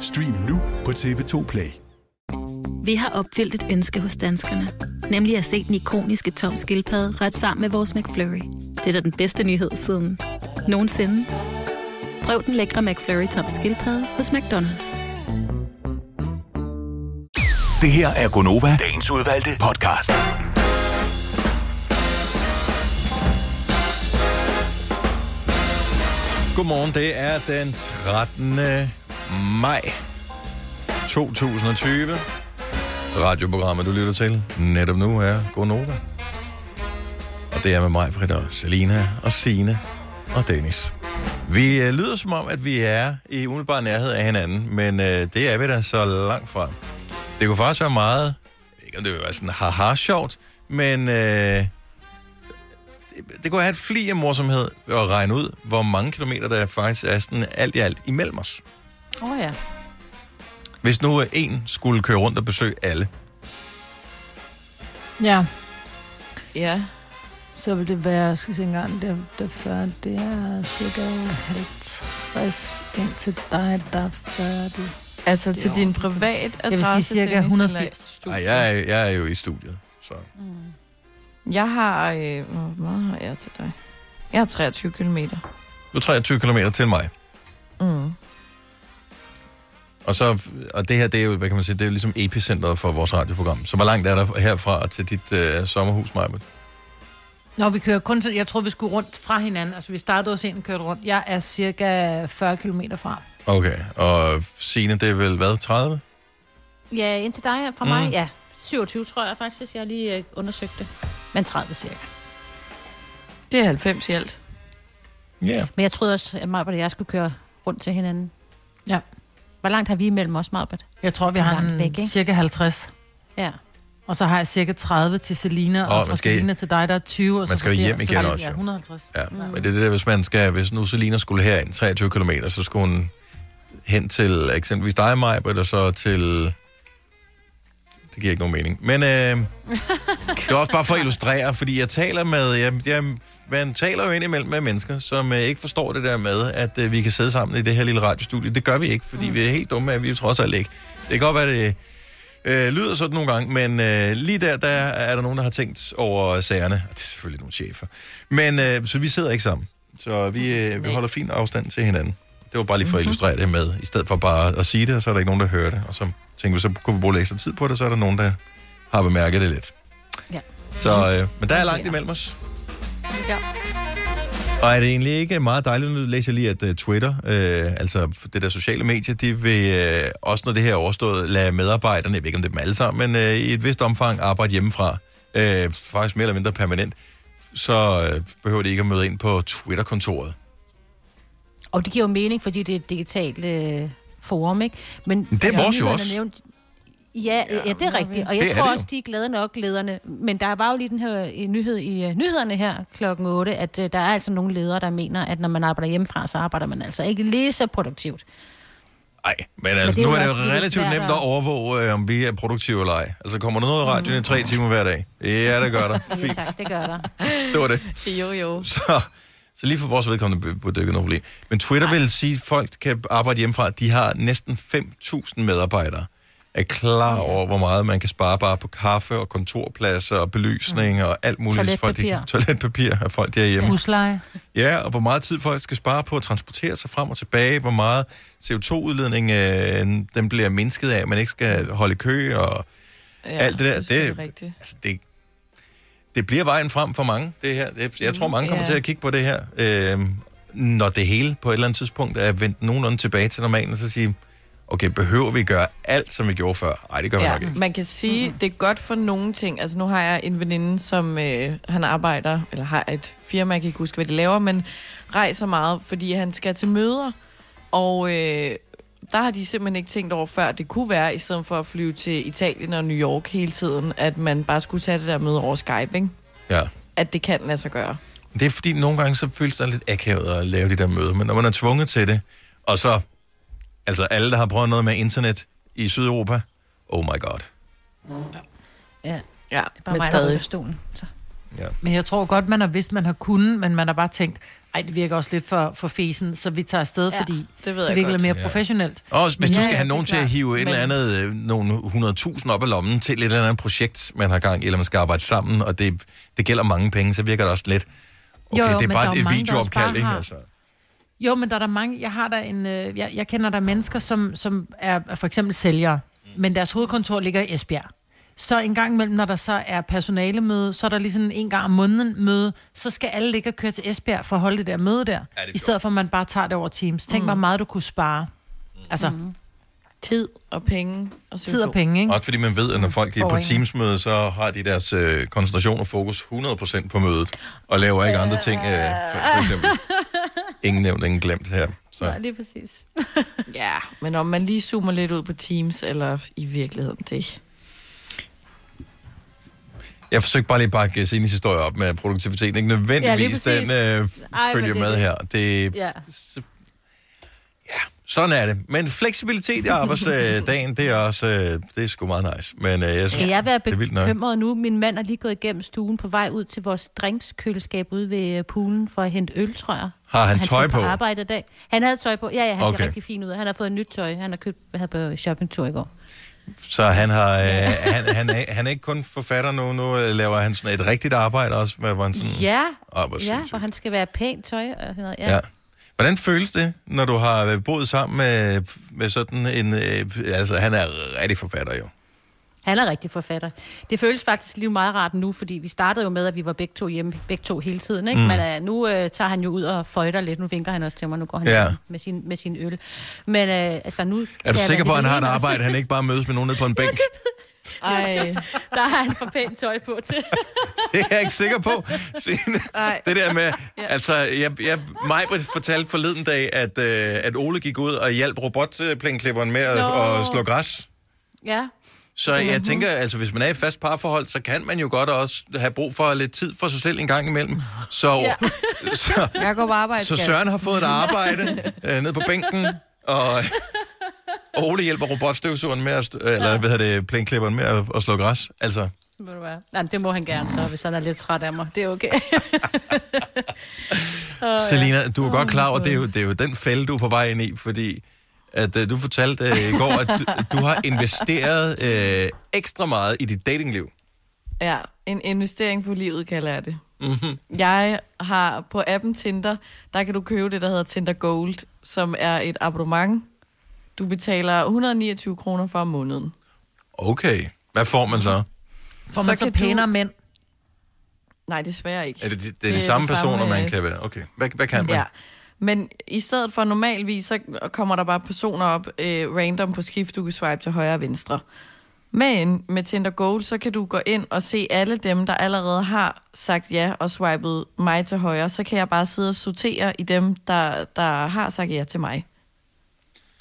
Speaker 14: Stream nu på TV2 Play.
Speaker 18: Vi har opfyldt et ønske hos danskerne. Nemlig at se den ikoniske tom skildpadde ret sammen med vores McFlurry. Det er da den bedste nyhed siden nogensinde. Prøv den lækre McFlurry tom skildpadde hos McDonald's.
Speaker 6: Det her er Gonova, dagens udvalgte podcast.
Speaker 1: Godmorgen, det er den 13 maj 2020. Radioprogrammet, du lytter til netop nu, er Gonova. Og det er med mig, Britta, og Selina og Sine og Dennis. Vi øh, lyder som om, at vi er i umiddelbar nærhed af hinanden, men øh, det er vi da så langt fra. Det kunne faktisk være meget, ikke om det ville være sådan haha sjovt, men øh, det, det kunne have et fli af morsomhed at regne ud, hvor mange kilometer der faktisk er sådan alt i alt imellem os.
Speaker 5: Åh oh, ja.
Speaker 1: Hvis nu en skulle køre rundt og besøge alle.
Speaker 3: Ja.
Speaker 2: Ja.
Speaker 3: Så vil det være, jeg skal se engang, det, det, før, det er cirka 50 ind til dig, der er færdig.
Speaker 2: Altså til din privat adresse,
Speaker 3: Jeg vil sige cirka
Speaker 2: Dennis,
Speaker 3: 180.
Speaker 1: Nej, jeg er, jeg er jo i studiet, så...
Speaker 2: Jeg har... Øh, hvor meget har jeg til dig? Jeg har 23 kilometer.
Speaker 1: Du er 23 km til mig.
Speaker 2: Mm.
Speaker 1: Og, så, og det her, det er jo, hvad kan man sige, det er jo ligesom epicentret for vores radioprogram. Så hvor langt er der herfra til dit øh, sommerhus, Majbert?
Speaker 3: Nå, vi kører kun til, jeg tror, vi skulle rundt fra hinanden. Altså, vi startede hos en og kørte rundt. Jeg er cirka 40 km fra.
Speaker 1: Okay, og Signe, det er vel hvad, 30?
Speaker 5: Ja, indtil dig fra mig,
Speaker 1: Mm.
Speaker 5: ja. 27 tror jeg faktisk, jeg lige øh, undersøgte det. Men 30 cirka.
Speaker 2: Det er 90 i alt.
Speaker 1: Ja.
Speaker 5: Men jeg troede også, at Marbert og jeg skulle køre rundt til hinanden.
Speaker 3: Ja.
Speaker 5: Hvor langt har vi imellem os, Marbert?
Speaker 3: Jeg tror, vi har
Speaker 5: Langt
Speaker 3: en
Speaker 5: væk, ikke?
Speaker 3: cirka 50.
Speaker 5: Ja.
Speaker 3: Og så har jeg cirka 30 til Selina,
Speaker 1: Åh,
Speaker 3: og fra
Speaker 1: skal-
Speaker 3: Selina til dig, der er 20. Og
Speaker 1: Man
Speaker 3: så
Speaker 1: skal jo hjem igen også,
Speaker 3: Ja,
Speaker 1: jo.
Speaker 3: 150.
Speaker 1: Ja, mm. men det er det der, hvis man skal, hvis nu Selina skulle herind 23 km, så skulle hun hen til eksempelvis dig, Majbert, og så til... Det giver ikke nogen mening. Men øh, det er også bare for at illustrere, fordi jeg taler med... Jeg, jeg, man taler jo indimellem med mennesker, som øh, ikke forstår det der med, at øh, vi kan sidde sammen i det her lille radiostudie. Det gør vi ikke, fordi mm. vi er helt dumme, at vi er trods alt ikke. Det kan godt være, det øh, lyder sådan nogle gange, men øh, lige der, der er der nogen, der har tænkt over sagerne. Det er selvfølgelig nogle chefer. Men øh, så vi sidder ikke sammen. Så vi, øh, vi holder fin afstand til hinanden. Det var bare lige for at illustrere det med, i stedet for bare at sige det, og så er der ikke nogen, der hører det. Og så tænker vi, så kunne vi bruge lidt ekstra tid på det, så er der nogen, der har bemærket det lidt.
Speaker 5: Ja.
Speaker 1: Så, øh, men der er langt imellem os.
Speaker 2: Ja.
Speaker 1: Og er det egentlig ikke meget dejligt, nu læser jeg lige, at uh, Twitter, øh, altså det der sociale medie, de vil øh, også, når det her er overstået, lade medarbejderne, jeg ved ikke om det er dem alle sammen, men øh, i et vist omfang arbejde hjemmefra, øh, faktisk mere eller mindre permanent, så øh, behøver de ikke at møde ind på Twitter-kontoret.
Speaker 5: Og det giver jo mening, fordi det er et digitalt øh, forum, ikke? Men,
Speaker 1: det er vores jo også.
Speaker 5: Nævnt, ja, ja, ja, det er rigtigt. Og jeg
Speaker 1: Det
Speaker 5: tror
Speaker 1: det
Speaker 5: også, de er glade nok, lederne. Men der var jo lige den her øh, nyhed i uh, nyhederne her klokken 8, at uh, der er altså nogle ledere, der mener, at når man arbejder hjemmefra, så arbejder man altså ikke lige så produktivt.
Speaker 1: Nej, men altså,
Speaker 5: det er
Speaker 1: nu er det jo relativt nemt
Speaker 5: at-
Speaker 1: overvåge, øh, om vi er produktive eller ej. Altså, kommer der noget i radioen i tre timer hver dag? Ja, det gør der.
Speaker 5: Ja,
Speaker 1: Fint.
Speaker 5: tak, det gør der.
Speaker 1: Det var det.
Speaker 2: Jo, jo.
Speaker 1: Så, så lige for vores vedkommende burde det ikke noget problem. Men Twitter vil sige, at folk kan arbejde hjemmefra. De har næsten 5.000 medarbejdere. Er klar over, hvor meget man kan spare bare på kaffe og kontorpladser og belysning og alt muligt. hvis Folk, de,
Speaker 3: Toiletpapir.
Speaker 1: toiletpapir af folk derhjemme.
Speaker 3: Husleje.
Speaker 1: Ja, og hvor meget tid folk skal spare på at transportere sig frem og tilbage, hvor meget CO2-udledning øh, den bliver mindsket af, man ikke skal holde kø og ja, alt det der.
Speaker 2: Det,
Speaker 1: Det,
Speaker 2: er rigtigt.
Speaker 1: altså, det, det bliver vejen frem for mange, det her. Det, jeg tror, mange kommer
Speaker 2: Ja.
Speaker 1: til at kigge på det her, øh, når det hele på et eller andet tidspunkt er vendt nogenlunde tilbage til normalen, og så sige, okay, behøver vi gøre alt, som vi gjorde før? Nej, det gør vi
Speaker 2: Ja,
Speaker 1: nok ikke.
Speaker 2: man kan sige, mm-hmm. det er godt for nogle ting. Altså nu har jeg en veninde, som øh, han arbejder, eller har et firma, jeg kan ikke huske, hvad de laver, men rejser meget, fordi han skal til møder. Og øh, der har de simpelthen ikke tænkt over før, det kunne være, i stedet for at flyve til Italien og New York hele tiden, at man bare skulle tage det der møde over Skype, ikke?
Speaker 1: Ja.
Speaker 2: At det kan lade sig gøre.
Speaker 1: Det er fordi, nogle gange så føles det lidt akavet at lave de der møder, men når man er tvunget til det, og så, altså alle, der har prøvet noget med internet i Sydeuropa, oh my god.
Speaker 5: Ja,
Speaker 2: ja
Speaker 5: det er bare
Speaker 2: men
Speaker 5: mig, der stolen. Så.
Speaker 3: Men jeg tror godt, man har vidst, man har kunnet, men man har bare tænkt, ej, det virker også lidt for, for fesen, så vi tager afsted,
Speaker 2: Ja,
Speaker 3: ja, fordi
Speaker 2: det
Speaker 3: det,
Speaker 2: ved
Speaker 3: det
Speaker 2: jeg
Speaker 3: virker
Speaker 2: godt.
Speaker 3: mere
Speaker 1: Ja.
Speaker 3: professionelt.
Speaker 1: Og hvis
Speaker 3: Men
Speaker 1: du
Speaker 3: ja,
Speaker 1: skal
Speaker 3: ja,
Speaker 1: have
Speaker 3: det
Speaker 1: nogen til at hive et
Speaker 3: Men-
Speaker 1: eller andet, øh, nogle 100.000 op af lommen til et eller andet projekt, man har gang i, eller man skal arbejde sammen, og det, det gælder mange penge, så virker det også lidt, okay,
Speaker 3: Jo, jo,
Speaker 1: det er bare
Speaker 3: er
Speaker 1: et
Speaker 3: mange,
Speaker 1: videoopkald, ikke?
Speaker 3: har-
Speaker 1: Altså.
Speaker 3: Jo, men der er der mange, jeg har der en, øh, jeg, jeg kender der mennesker, som, som er, er for eksempel sælgere, men deres hovedkontor ligger i Esbjerg. Så en gang imellem, når der så er personalemøde, så er der lige sådan en gang om måneden møde, så skal alle ligge og køre til Esbjerg for at holde det der møde der. I stedet for, at man bare tager det over Teams. Tænk,
Speaker 2: Mm.
Speaker 3: hvor meget du kunne spare. Altså,
Speaker 2: Mm. Tid og penge. Og
Speaker 3: tid og penge, ikke?
Speaker 1: Også fordi man ved, at når folk er på teamsmøde, så har de deres øh, koncentration og fokus 100% på mødet, og laver ikke andre ting, øh, for, for eksempel. Ingen nævnt, ingen glemt her. Så.
Speaker 5: Nej, lige præcis.
Speaker 2: ja, men om man lige zoomer lidt ud på Teams, eller i virkeligheden, det
Speaker 1: Jeg forsøgte bare lige at bakke Sines historie op med produktiviteten. Ikke nødvendigvis
Speaker 5: Ja,
Speaker 1: den
Speaker 5: lige
Speaker 1: øh,
Speaker 5: Ej,
Speaker 1: følger
Speaker 5: det er
Speaker 1: med
Speaker 5: det.
Speaker 1: her. Det,
Speaker 5: Ja.
Speaker 1: Sådan er det. Men fleksibilitet i arbejdsdagen, det er også øh, det er sgu meget nice. Men øh, jeg synes,
Speaker 5: Skal jeg være
Speaker 1: er
Speaker 5: bekymret nu? Min mand er lige gået igennem stuen på vej ud til vores drinkskøleskab ude ved øh, poolen for at hente øl, tror jeg.
Speaker 1: Har han
Speaker 5: skal
Speaker 1: tøj på?
Speaker 5: arbejde i dag. Han havde tøj på. Ja, ja, han
Speaker 1: Okay.
Speaker 5: ser rigtig fin ud. Han har fået nyt tøj. Han har købt havde på shoppingtur i går.
Speaker 1: Så han, har, øh, han, han, er, han er ikke kun forfatter nu, nu øh, laver han sådan et rigtigt arbejde også, med, hvor han sådan...
Speaker 5: Ja,
Speaker 1: hvor
Speaker 5: ja hvor han skal være pænt tøj og sådan noget. Ja.
Speaker 1: Ja.
Speaker 5: ja.
Speaker 1: Hvordan føles det, når du har øh, boet sammen med, med sådan en... Øh, altså, han er rigtig forfatter jo.
Speaker 5: Han er rigtig forfatter. Det føles faktisk lige meget rart nu, fordi vi startede jo med, at vi var begge to hjemme, begge to hele tiden. Ikke?
Speaker 1: Mm.
Speaker 5: Men uh, nu uh, tager han jo ud og føjter lidt. Nu vinker han også til mig, nu går han
Speaker 1: Ja.
Speaker 5: ja. med, sin, med sin øl. Men uh, altså nu...
Speaker 1: Er du sikker på, at han har et arbejde, han ikke bare mødes med nogen nede på en bænk?
Speaker 2: Ej.
Speaker 5: Der har han for pænt tøj på til.
Speaker 1: Det er jeg ikke sikker på. Signe. Det der med, altså, jeg, jeg, mig fortalte forleden dag, at, øh, at Ole gik ud og hjalp robotplænklipperen med at, at slå græs.
Speaker 5: Ja.
Speaker 1: Så jeg tænker, altså hvis man er i fast parforhold, så kan man jo godt også have brug for lidt tid for sig selv en gang imellem. Så,
Speaker 2: Ja.
Speaker 1: så,
Speaker 2: Jeg går på arbejde,
Speaker 1: så. Søren har fået et arbejde øh, ned på bænken, og og Ole hjælper robotstøvsugeren med at, eller hvad hedder det, plænklipperen med at, at slå græs. Altså,
Speaker 5: Må du være. Jamen, det må han gerne så, hvis han er lidt træt af mig. Det er okay. oh,
Speaker 1: Selina, du er godt klar over, det er, jo, det er jo den fælde, du er på vej ind i, fordi at, uh, du fortalte uh, i går, at du, du har investeret uh, ekstra meget i dit datingliv.
Speaker 2: Ja, en investering på livet, kalder jeg det.
Speaker 1: Mm-hmm.
Speaker 2: Jeg har på appen Tinder, der kan du købe det, der hedder Tinder Gold, som er et abonnement. Du betaler 129 kroner for om måneden.
Speaker 1: Okay, hvad får man så?
Speaker 3: Får man så,
Speaker 2: kan
Speaker 3: pænere
Speaker 2: du...
Speaker 3: mænd?
Speaker 2: Nej, desværre ikke.
Speaker 1: Er det, det, det er de samme personer, man kan være? Okay, hvad, hvad kan man?
Speaker 2: Ja. Men i stedet for normalvis, så kommer der bare personer op øh, random på skift, du kan swipe til højre og venstre. Men med Tinder Gold, så kan du gå ind og se alle dem, der allerede har sagt ja og swipet mig til højre. Så kan jeg bare sidde og sortere i dem, der, der har sagt ja til mig.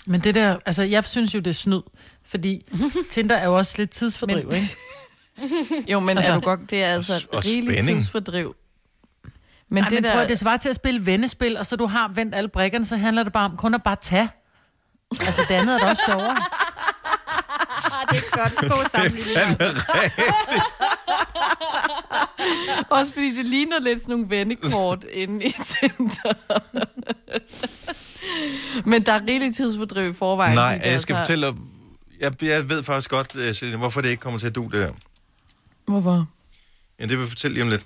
Speaker 3: Men det der, altså jeg synes jo, det er snyd, fordi Tinder er jo også lidt tidsfordriv,
Speaker 2: Men-
Speaker 3: ikke?
Speaker 2: Jo, men
Speaker 3: Altså-
Speaker 2: er du godt, det er altså
Speaker 3: og
Speaker 2: rigeligt
Speaker 3: spænding.
Speaker 2: tidsfordriv.
Speaker 3: Men Ej,
Speaker 2: det
Speaker 3: men
Speaker 2: der...
Speaker 3: prøv, det svarer til at spille vennespil, og så du har vendt alle brækkerne, så handler det bare om kun at bare tage. Altså, det andet er da også sjovere.
Speaker 5: det er godt. God sammenligning.
Speaker 2: Også fordi det ligner lidt sådan nogle vendekort inde i center. Men der er rigeligt tidsfordriv i forvejen.
Speaker 1: Nej, jeg skal
Speaker 2: altså.
Speaker 1: fortælle dig... Jeg, jeg ved faktisk godt, øh, Selina, hvorfor det ikke kommer til at du det her.
Speaker 2: Hvorfor?
Speaker 1: Ja, det vil jeg fortælle lige om lidt.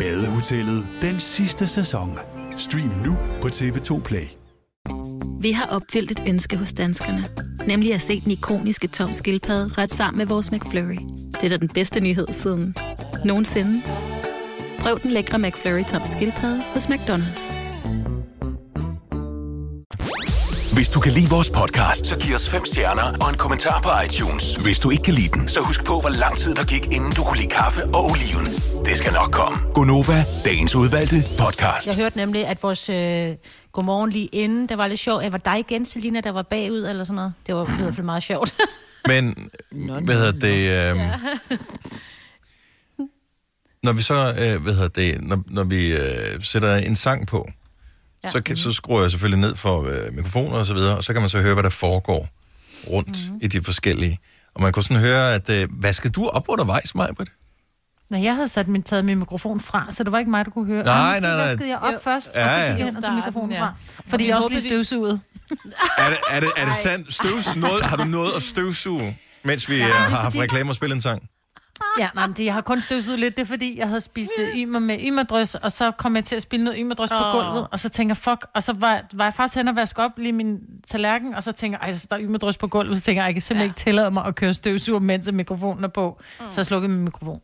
Speaker 14: Badehotellet den sidste sæson. Stream nu på TV2 Play.
Speaker 18: Vi har opfyldt et ønske hos danskerne. Nemlig at se den ikoniske tom skildpadde ret sammen med vores McFlurry. Det er da den bedste nyhed siden nogensinde. Prøv den lækre McFlurry tom skildpadde hos McDonald's.
Speaker 6: Hvis du kan lide vores podcast, så giv os fem stjerner og en kommentar på iTunes. Hvis du ikke kan lide den, så husk på, hvor lang tid der gik, inden du kunne lide kaffe og oliven. Det skal nok komme. Gonova, dagens udvalgte podcast.
Speaker 5: Jeg hørte nemlig, at vores øh, godmorgen lige inden, der var lidt sjovt. at var dig igen, Selina, der var bagud eller sådan noget. Det var i hvert fald meget sjovt.
Speaker 1: Men, hvad hedder det... Øh, når vi så, øh, hvad hedder det, når, når vi øh, sætter en sang på,
Speaker 5: Ja.
Speaker 1: så, kan, så skruer jeg selvfølgelig ned for øh, mikrofoner og så videre, og så kan man så høre, hvad der foregår rundt mm-hmm. i de forskellige. Og man kunne sådan høre, at, øh, hvad skal du op undervejs, Majbrit?
Speaker 3: Nej, jeg havde sat min, taget min mikrofon fra, så det var ikke mig, der kunne høre.
Speaker 1: Nej,
Speaker 3: Ej,
Speaker 1: nej, nej.
Speaker 3: vaskede jeg op
Speaker 5: Jo.
Speaker 3: først,
Speaker 1: Ja,
Speaker 3: og så
Speaker 1: ja.
Speaker 3: gik jeg hen og tog mikrofonen
Speaker 2: Ja.
Speaker 3: fra. Fordi jeg også lige støvsuget.
Speaker 1: Er det, er det, er det sandt? Støvs, noget, har du noget at støvsuge, mens vi
Speaker 3: Ja, er
Speaker 1: har haft reklamer og spillet en sang?
Speaker 3: Ja, nej, men det, jeg har kun støvsuget lidt. Det er fordi, jeg havde spist øh, ymer med ymerdrøs, og så kom jeg til at spille noget ymerdrøs oh. på gulvet, og så tænker jeg, fuck, og så var, var jeg faktisk hen og vaske op lige min tallerken, og så tænker jeg, der er ymerdrøs på gulvet, så tænker jeg, jeg kan simpelthen ja. ikke tillade mig at køre støvsuger, mens mikrofonen er på. Mm. Så jeg slukkede min mikrofon.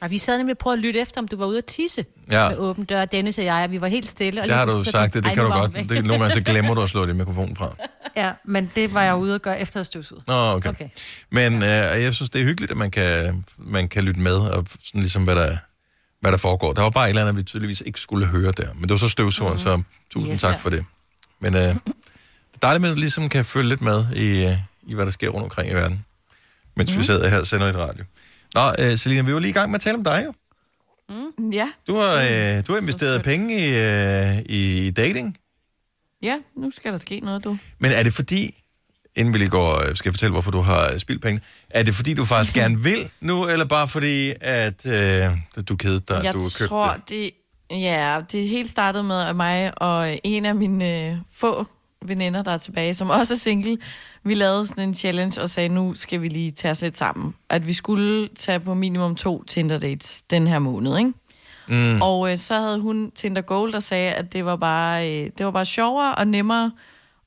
Speaker 5: Og vi sad nemlig og prøvede at lytte efter, om du var ude at tisse
Speaker 1: Ja.
Speaker 5: med åben dør. Dennis og jeg, og vi var helt stille. Og
Speaker 1: Det har du sagt, det, det
Speaker 5: "Ej,
Speaker 1: kan du godt.
Speaker 5: hun væk."
Speaker 1: Det, nogle gange så glemmer du at slå din mikrofon fra.
Speaker 3: Ja, men det var jeg ude at gøre efter at støvsuget.
Speaker 1: Nå, okay. okay. Men øh, jeg synes, det er hyggeligt, at man kan, man kan lytte med, og sådan ligesom, hvad der, hvad der foregår. Der var bare et eller andet, vi tydeligvis ikke skulle høre der. Men det var så støvsuger, mm-hmm. så tusind
Speaker 3: Yes.
Speaker 1: tak for det. Men øh, det er dejligt, at man ligesom kan følge lidt med i, øh, i hvad der sker rundt omkring i verden. Mens mm. vi sidder her og sender lidt radio. Nå, øh, Selina, vi var lige i gang med at tale om dig jo.
Speaker 2: Mm. Ja.
Speaker 1: Du har, øh, du har investeret penge i, øh, i dating.
Speaker 2: Ja, nu skal der ske noget, du.
Speaker 1: Men er det fordi, inden vi lige går, øh, skal jeg fortælle, hvorfor du har spildt penge, er det fordi, du faktisk gerne vil nu, eller bare fordi, at øh, du kedede dig,
Speaker 2: jeg
Speaker 1: du har købt
Speaker 2: tror,
Speaker 1: det?
Speaker 2: det... Ja, det helt startede med mig og en af mine øh, få veninder, der er tilbage, som også er single. Vi lavede sådan en challenge og sagde, nu skal vi lige tage os lidt sammen. At vi skulle tage på minimum to Tinder dates den her måned, ikke?
Speaker 1: Mm.
Speaker 2: Og øh, så havde hun Tinder Gold, der sagde, at det var bare, øh, det var bare sjovere og nemmere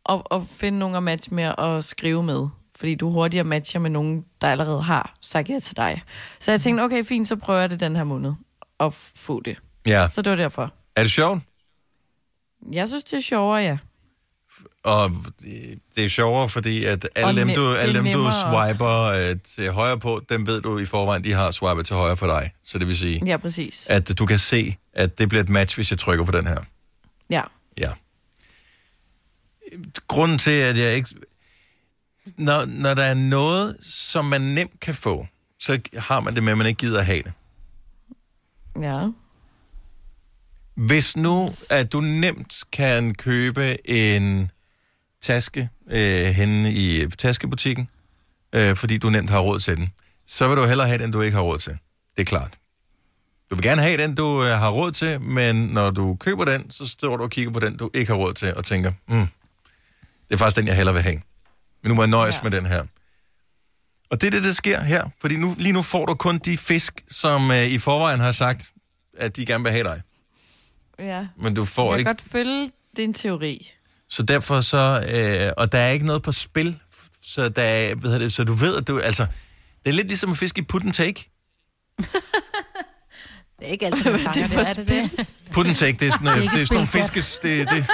Speaker 2: at, at finde nogen at matche med og skrive med. Fordi du hurtigere matcher med nogen, der allerede har sagt ja til dig. Så jeg tænkte, okay, fint, så prøver jeg det den her måned at få det.
Speaker 1: Ja.
Speaker 2: Så det var derfor.
Speaker 1: Er det sjovt?
Speaker 2: Jeg synes, det er sjovere, ja.
Speaker 1: Og det er sjovere, fordi at alle dem, du, alle dem, du
Speaker 2: nemmere også.
Speaker 1: swiper øh, til højre på, dem ved du i forvejen, de har swipet til højre på dig. Så det vil sige,
Speaker 2: Ja, præcis.
Speaker 1: at du kan se, at det bliver et match, hvis jeg trykker på den her.
Speaker 2: Ja.
Speaker 1: Ja. Grunden til, at jeg ikke... Når, når der er noget, som man nemt kan få, så har man det med, at man ikke gider at have det.
Speaker 2: Ja.
Speaker 1: Hvis nu, at du nemt kan købe en taske øh, henne i taskebutikken, øh, fordi du nemt har råd til den, så vil du hellere have den, du ikke har råd til. Det er klart. Du vil gerne have den, du øh, har råd til, men når du køber den, så står du og kigger på den, du ikke har råd til, og tænker, mm, Det er faktisk den, jeg hellere vil have. Men nu må jeg nøjes ja. med den her. Og det er det, der sker her. Fordi nu, lige nu får du kun de fisk, som øh, i forvejen har sagt, at de gerne vil have dig.
Speaker 2: Ja.
Speaker 1: Men du får
Speaker 2: jeg kan
Speaker 1: ikke...
Speaker 2: godt følge din teori.
Speaker 1: Så derfor så... Øh, og der er ikke noget på spil. Så, der er, hvad hedder det, så du ved, at du... Altså, det er lidt ligesom at fiske i put and take.
Speaker 5: Det er ikke altid, man fanger det, er det det?
Speaker 1: Put and take, det er sådan,
Speaker 5: Det er
Speaker 1: det det er sådan nogle fiskes... Det, det,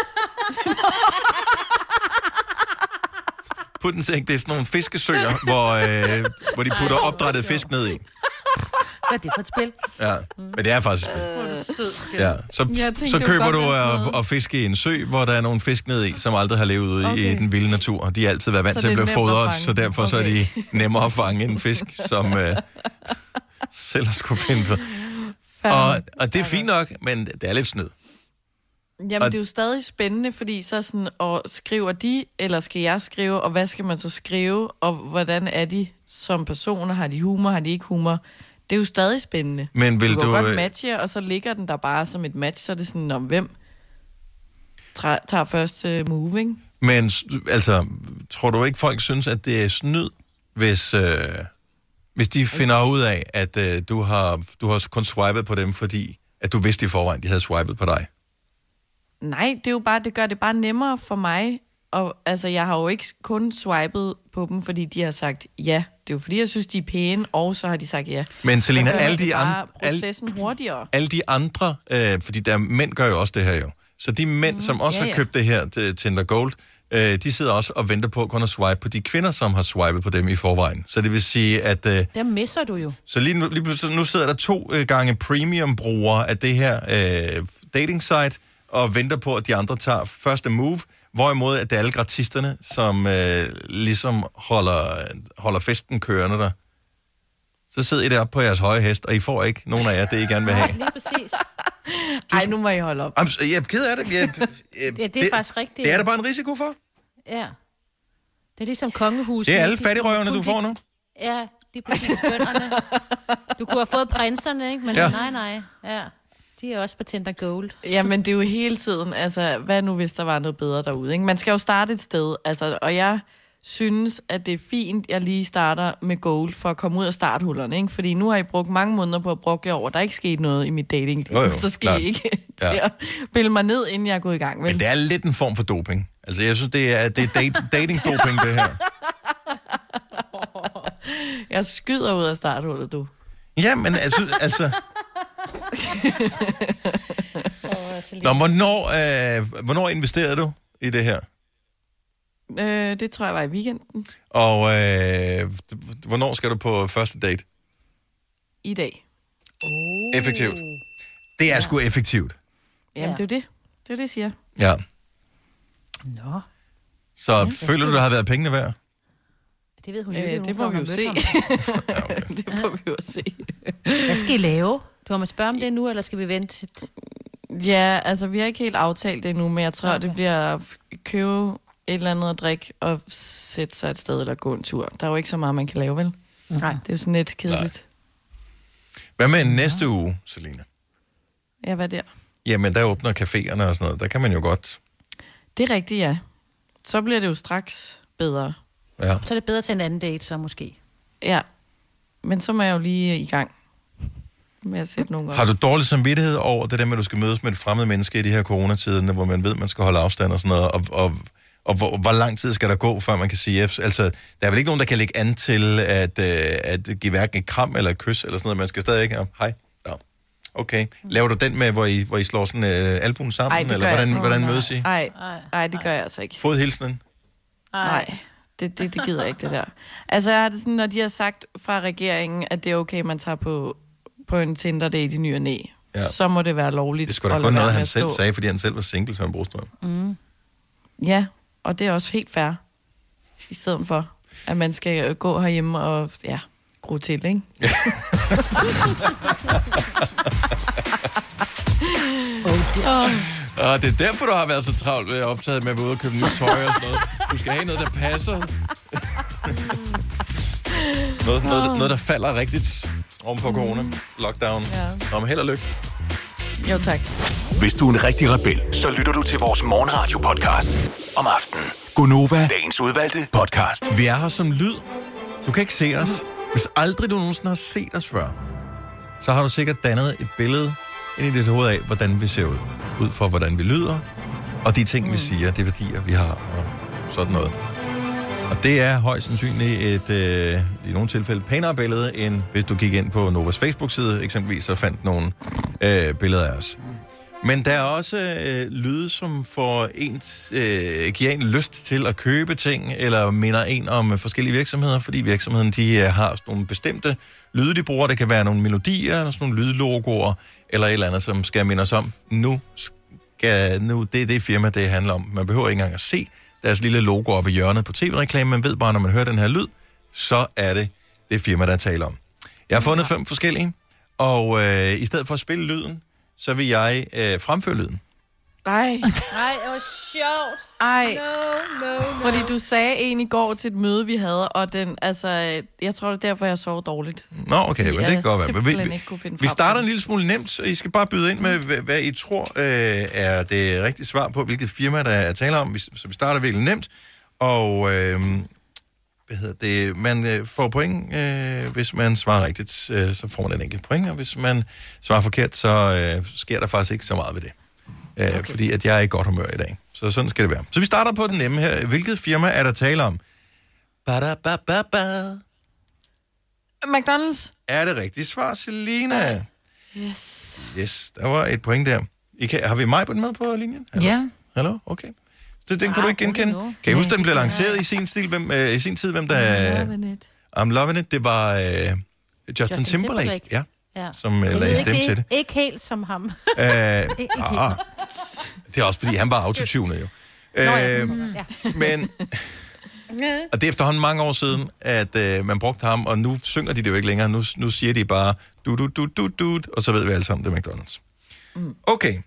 Speaker 1: put and take, det er sådan nogle fiskesøer, hvor, øh, hvor de putter opdrættet fisk ned i.
Speaker 5: Hvad er det for et spil?
Speaker 1: Ja, men det er faktisk et spil.
Speaker 5: Skat.
Speaker 1: Ja, så,
Speaker 5: tænkte,
Speaker 1: så køber du at,
Speaker 5: noget.
Speaker 1: at fiske i en sø, hvor der er nogle fisk ned i, som aldrig har levet ude okay. i den vilde natur. De har altid været vant
Speaker 2: Så
Speaker 1: til at
Speaker 2: er
Speaker 1: blive
Speaker 2: at
Speaker 1: fodret, så derfor okay. så er de nemmere at fange en fisk, som øh, selv har skulle finde for. Og, og det er fint nok, men det er lidt snyd.
Speaker 2: Jamen,
Speaker 1: Og-
Speaker 2: det er jo stadig spændende, fordi så sådan, og skriver de, eller skal jeg skrive, og hvad skal man så skrive, og hvordan er de som personer? Har de humor, har de ikke humor? Det er jo stadig spændende.
Speaker 1: Men vil
Speaker 2: du kan
Speaker 1: du,
Speaker 2: godt
Speaker 1: øh,
Speaker 2: matche, og så ligger den der bare som et match, så er det sådan, om hvem tager første move, ikke?
Speaker 1: Men altså, tror du ikke, folk synes, at det er snyd, hvis, øh, hvis de finder ud af, at øh, du, har, du har kun swipet på dem, fordi at du vidste i forvejen, de havde swipet på dig?
Speaker 2: Nej, det er jo bare, det gør det bare nemmere for mig. Og altså, jeg har jo ikke kun swipet på dem, fordi de har sagt ja. Det er jo fordi, jeg synes, de er pæne, og så har de sagt ja.
Speaker 1: Men Selina,
Speaker 2: Så
Speaker 1: alle
Speaker 2: det
Speaker 1: de andre- alle-
Speaker 2: processen hurtigere.
Speaker 1: alle de andre, øh, fordi der mænd gør jo også det her jo. Så de mænd, mm, som også
Speaker 2: ja,
Speaker 1: har
Speaker 2: ja.
Speaker 1: købt det her til Tinder Gold, øh, de sidder også og venter på kun at swipe på de kvinder, som har swipet på dem i forvejen. Så det vil sige, at... Øh,
Speaker 5: Der misser du jo.
Speaker 1: så lige nu, lige pludselig, nu sidder der to øh, gange premium-brugere af det her øh, dating site og venter på, at de andre tager første move, hvorimod at det er alle gratisterne, som øh, ligesom holder, holder festen kørende der. Så sidder I deroppe på jeres høje hest, og I får ikke nogen af jer, det I gerne vil have.
Speaker 5: Lige præcis.
Speaker 2: Ej, nu må I holde op.
Speaker 1: Jamen, jeg er ked af det. Jeg, jeg,
Speaker 5: Ja, det er faktisk rigtigt.
Speaker 1: Det er der bare en risiko for.
Speaker 5: Ja. Det er ligesom kongehus.
Speaker 1: Det er alle fattigrøverne, du får nu.
Speaker 5: Ja, det er præcis bønderne. Du kunne have fået prinserne, ikke? Men
Speaker 1: ja.
Speaker 5: nej, nej. Ja. De er også på Tinder Gold.
Speaker 2: Jamen, det er jo hele tiden, altså, hvad nu, hvis der var noget bedre derude, ikke? Man skal jo starte et sted, altså, og jeg synes, at det er fint, jeg lige starter med gold for at komme ud af starthullerne, ikke? Fordi nu har I brugt mange måneder på at bruge jer over. Der er ikke sket noget i mit dating
Speaker 1: Jo, jo,
Speaker 2: så skal
Speaker 1: klart.
Speaker 2: I ikke
Speaker 1: Ja.
Speaker 2: til at pille mig ned, inden jeg er gået i gang, vel?
Speaker 1: Men det er lidt en form for doping. Altså, jeg synes, det er, det er date, dating-doping, det her.
Speaker 2: Jeg skyder ud af starthullet, du.
Speaker 1: Ja, men altså... altså Nå, hvornår, øh, hvornår investerede du i det her?
Speaker 2: Øh, det tror jeg var i weekenden
Speaker 1: Og øh, hvornår skal du på første date?
Speaker 2: i dag.
Speaker 5: Oh.
Speaker 1: Effektivt. Det er sgu effektivt.
Speaker 2: Jamen,
Speaker 5: Ja.
Speaker 2: det er jo det. Det er det, jeg siger.
Speaker 1: Ja.
Speaker 5: Nå.
Speaker 1: Så ja, føler du, der har været pengene værd?
Speaker 5: Det ved hun
Speaker 2: Øh,
Speaker 5: ikke.
Speaker 2: det
Speaker 5: hun
Speaker 2: må
Speaker 5: får
Speaker 2: vi jo se. det må vi jo se.
Speaker 5: Hvad skal I lave? Du har spørge om det nu, eller skal vi vente? til-
Speaker 2: Ja, altså vi har ikke helt aftalt det endnu, men jeg tror, okay. det bliver at købe et eller andet at drikke og sætte sig et sted eller gå en tur. Der er jo ikke så meget, man kan lave, vel? Nej. Det er jo sådan lidt kedeligt.
Speaker 1: Hvad med næste uge, Selina?
Speaker 2: Ja, hvad der?
Speaker 1: Jamen, der åbner caféerne og sådan noget. Der kan man jo godt...
Speaker 2: Det er rigtigt, ja. Så bliver det jo straks bedre.
Speaker 1: Ja.
Speaker 5: Så er det bedre til en anden date, så måske.
Speaker 2: Ja. Men så må jeg jo lige i gang med at sætte nogle op.
Speaker 1: Har du dårlig samvittighed over det der med, at du skal mødes med et fremmed menneske i de her coronatider, hvor man ved, man skal holde afstand og sådan noget, og, og, og hvor, hvor lang tid skal der gå, før man kan sige? Altså, der er vel ikke nogen, der kan lægge an til at, øh, at give hverken et kram eller et kys eller sådan noget. Man skal stadig ikke hej, ja. Okay. Laver du den med, hvor I, hvor I slår sådan øh, albuen sammen,
Speaker 2: Ej,
Speaker 1: eller hvordan,
Speaker 2: jeg
Speaker 1: hvordan
Speaker 2: altså.
Speaker 1: mødes I?
Speaker 2: Ej, ej, det gør jeg altså ikke.
Speaker 1: Fodhilsenen?
Speaker 2: Nej, det, det, det gider jeg ikke, det der. Altså, jeg har det sådan, når de har sagt fra regeringen, at det er okay, man tager på, på en Tinder-date i ny og næ,
Speaker 1: Ja.
Speaker 2: så må det være lovligt.
Speaker 1: Det skulle da kun noget, han selv sagde, fordi han selv var single, Søren Brostrøm.
Speaker 2: Mm. Ja, og det er også helt fair. I stedet for, at man skal gå herhjemme og ja, gro til, ikke?
Speaker 5: oh,
Speaker 1: Og det er derfor, du har været så travlt ved at optaget med at være ude og købe nyt tøj og sådan noget. Du skal have noget, der passer. noget, noget, noget, der falder rigtigt oven på corona. Lockdown.
Speaker 2: Ja.
Speaker 1: Men held og lykke.
Speaker 2: Jo, tak.
Speaker 6: Hvis du er en rigtig rebel, så lytter du til vores morgenradio-podcast om aftenen. Gonova, dagens udvalgte podcast.
Speaker 1: Vi er her som lyd. Du kan ikke se os. Hvis aldrig du nogensinde har set os før, så har du sikkert dannet et billede ind i dit hoved af, hvordan vi ser ud. Ud fra, hvordan vi lyder, og de ting, vi siger, det værdier, vi har, og sådan noget. Og det er højst sandsynligt et, øh, i nogle tilfælde, pænere billede, end hvis du gik ind på Novas Facebook-side, eksempelvis, og fandt nogle øh, billeder af os. Men der er også øh, lyde, som får en, øh, giver en lyst til at købe ting, eller minder en om forskellige virksomheder, fordi virksomheden de, øh, har sådan nogle bestemte lyde, de bruger. Det kan være nogle melodier, eller sådan nogle lydlogoer, eller et eller andet, som skal minde os om, nu skal, nu, det er det firma, det handler om. Man behøver ikke engang at se deres lille logo oppe i hjørnet på tv-reklamen. Man ved bare, når man hører den her lyd, så er det det firma, der taler om. Jeg har fundet fem forskellige, og øh, i stedet for at spille lyden, så vil jeg øh, fremføre lyden.
Speaker 2: Ej.
Speaker 5: Nej, det var sjovt.
Speaker 2: Ej.
Speaker 5: No, no, no.
Speaker 2: Fordi du sagde en i går til et møde, vi havde, og den, altså, jeg tror, det er derfor, jeg sov dårligt.
Speaker 1: Nå, okay, men det kan godt være. Men vi, vi,
Speaker 2: ikke kunne finde
Speaker 1: vi
Speaker 2: frem
Speaker 1: starter en lille smule nemt, så I skal bare byde ind med, hvad, hvad I tror øh, er det rigtige svar på, hvilket firma, der er tale om. Vi- Så vi starter virkelig nemt. Og øh, hvad hedder det? Man øh, får point, øh, hvis man svarer rigtigt, øh, så får man en enkelt point, og hvis man svarer forkert, så øh, sker der faktisk ikke så meget ved det. Øh, okay. Fordi at jeg er i godt humør i dag. Så sådan skal det være. Så vi starter på den nemme her. Hvilket firma er der tale om? Ba-da-ba-ba-ba.
Speaker 2: McDonald's.
Speaker 1: Er det rigtigt svar, Selina?
Speaker 2: Yes.
Speaker 1: Yes, der var et point der. I kan, har vi mig på den med på linjen? Hallo?
Speaker 3: Ja.
Speaker 1: Hallo? Okay. Så den kan du ikke genkende? Kan I huske, den blev lanceret i sin, stil, hvem, øh, i sin tid? Hvem der...
Speaker 2: Loving it.
Speaker 1: I'm loving it. Det var øh, Justin, Justin Timberlake, ja,
Speaker 5: Ja.
Speaker 1: som øh,
Speaker 5: Jeg
Speaker 1: lagde stemme
Speaker 5: ikke,
Speaker 1: til det.
Speaker 5: Ikke helt som ham.
Speaker 1: Øh,
Speaker 5: Ikke
Speaker 1: ah, det er også, fordi han var autotunet jo.
Speaker 5: Nå, ja.
Speaker 1: Øh, men, og det er efterhånden mange år siden, at øh, man brugte ham, og nu synger de det jo ikke længere. Nu, nu siger de bare, du, du, du, du, du, og så ved vi alle sammen, det er McDonald's. Okay,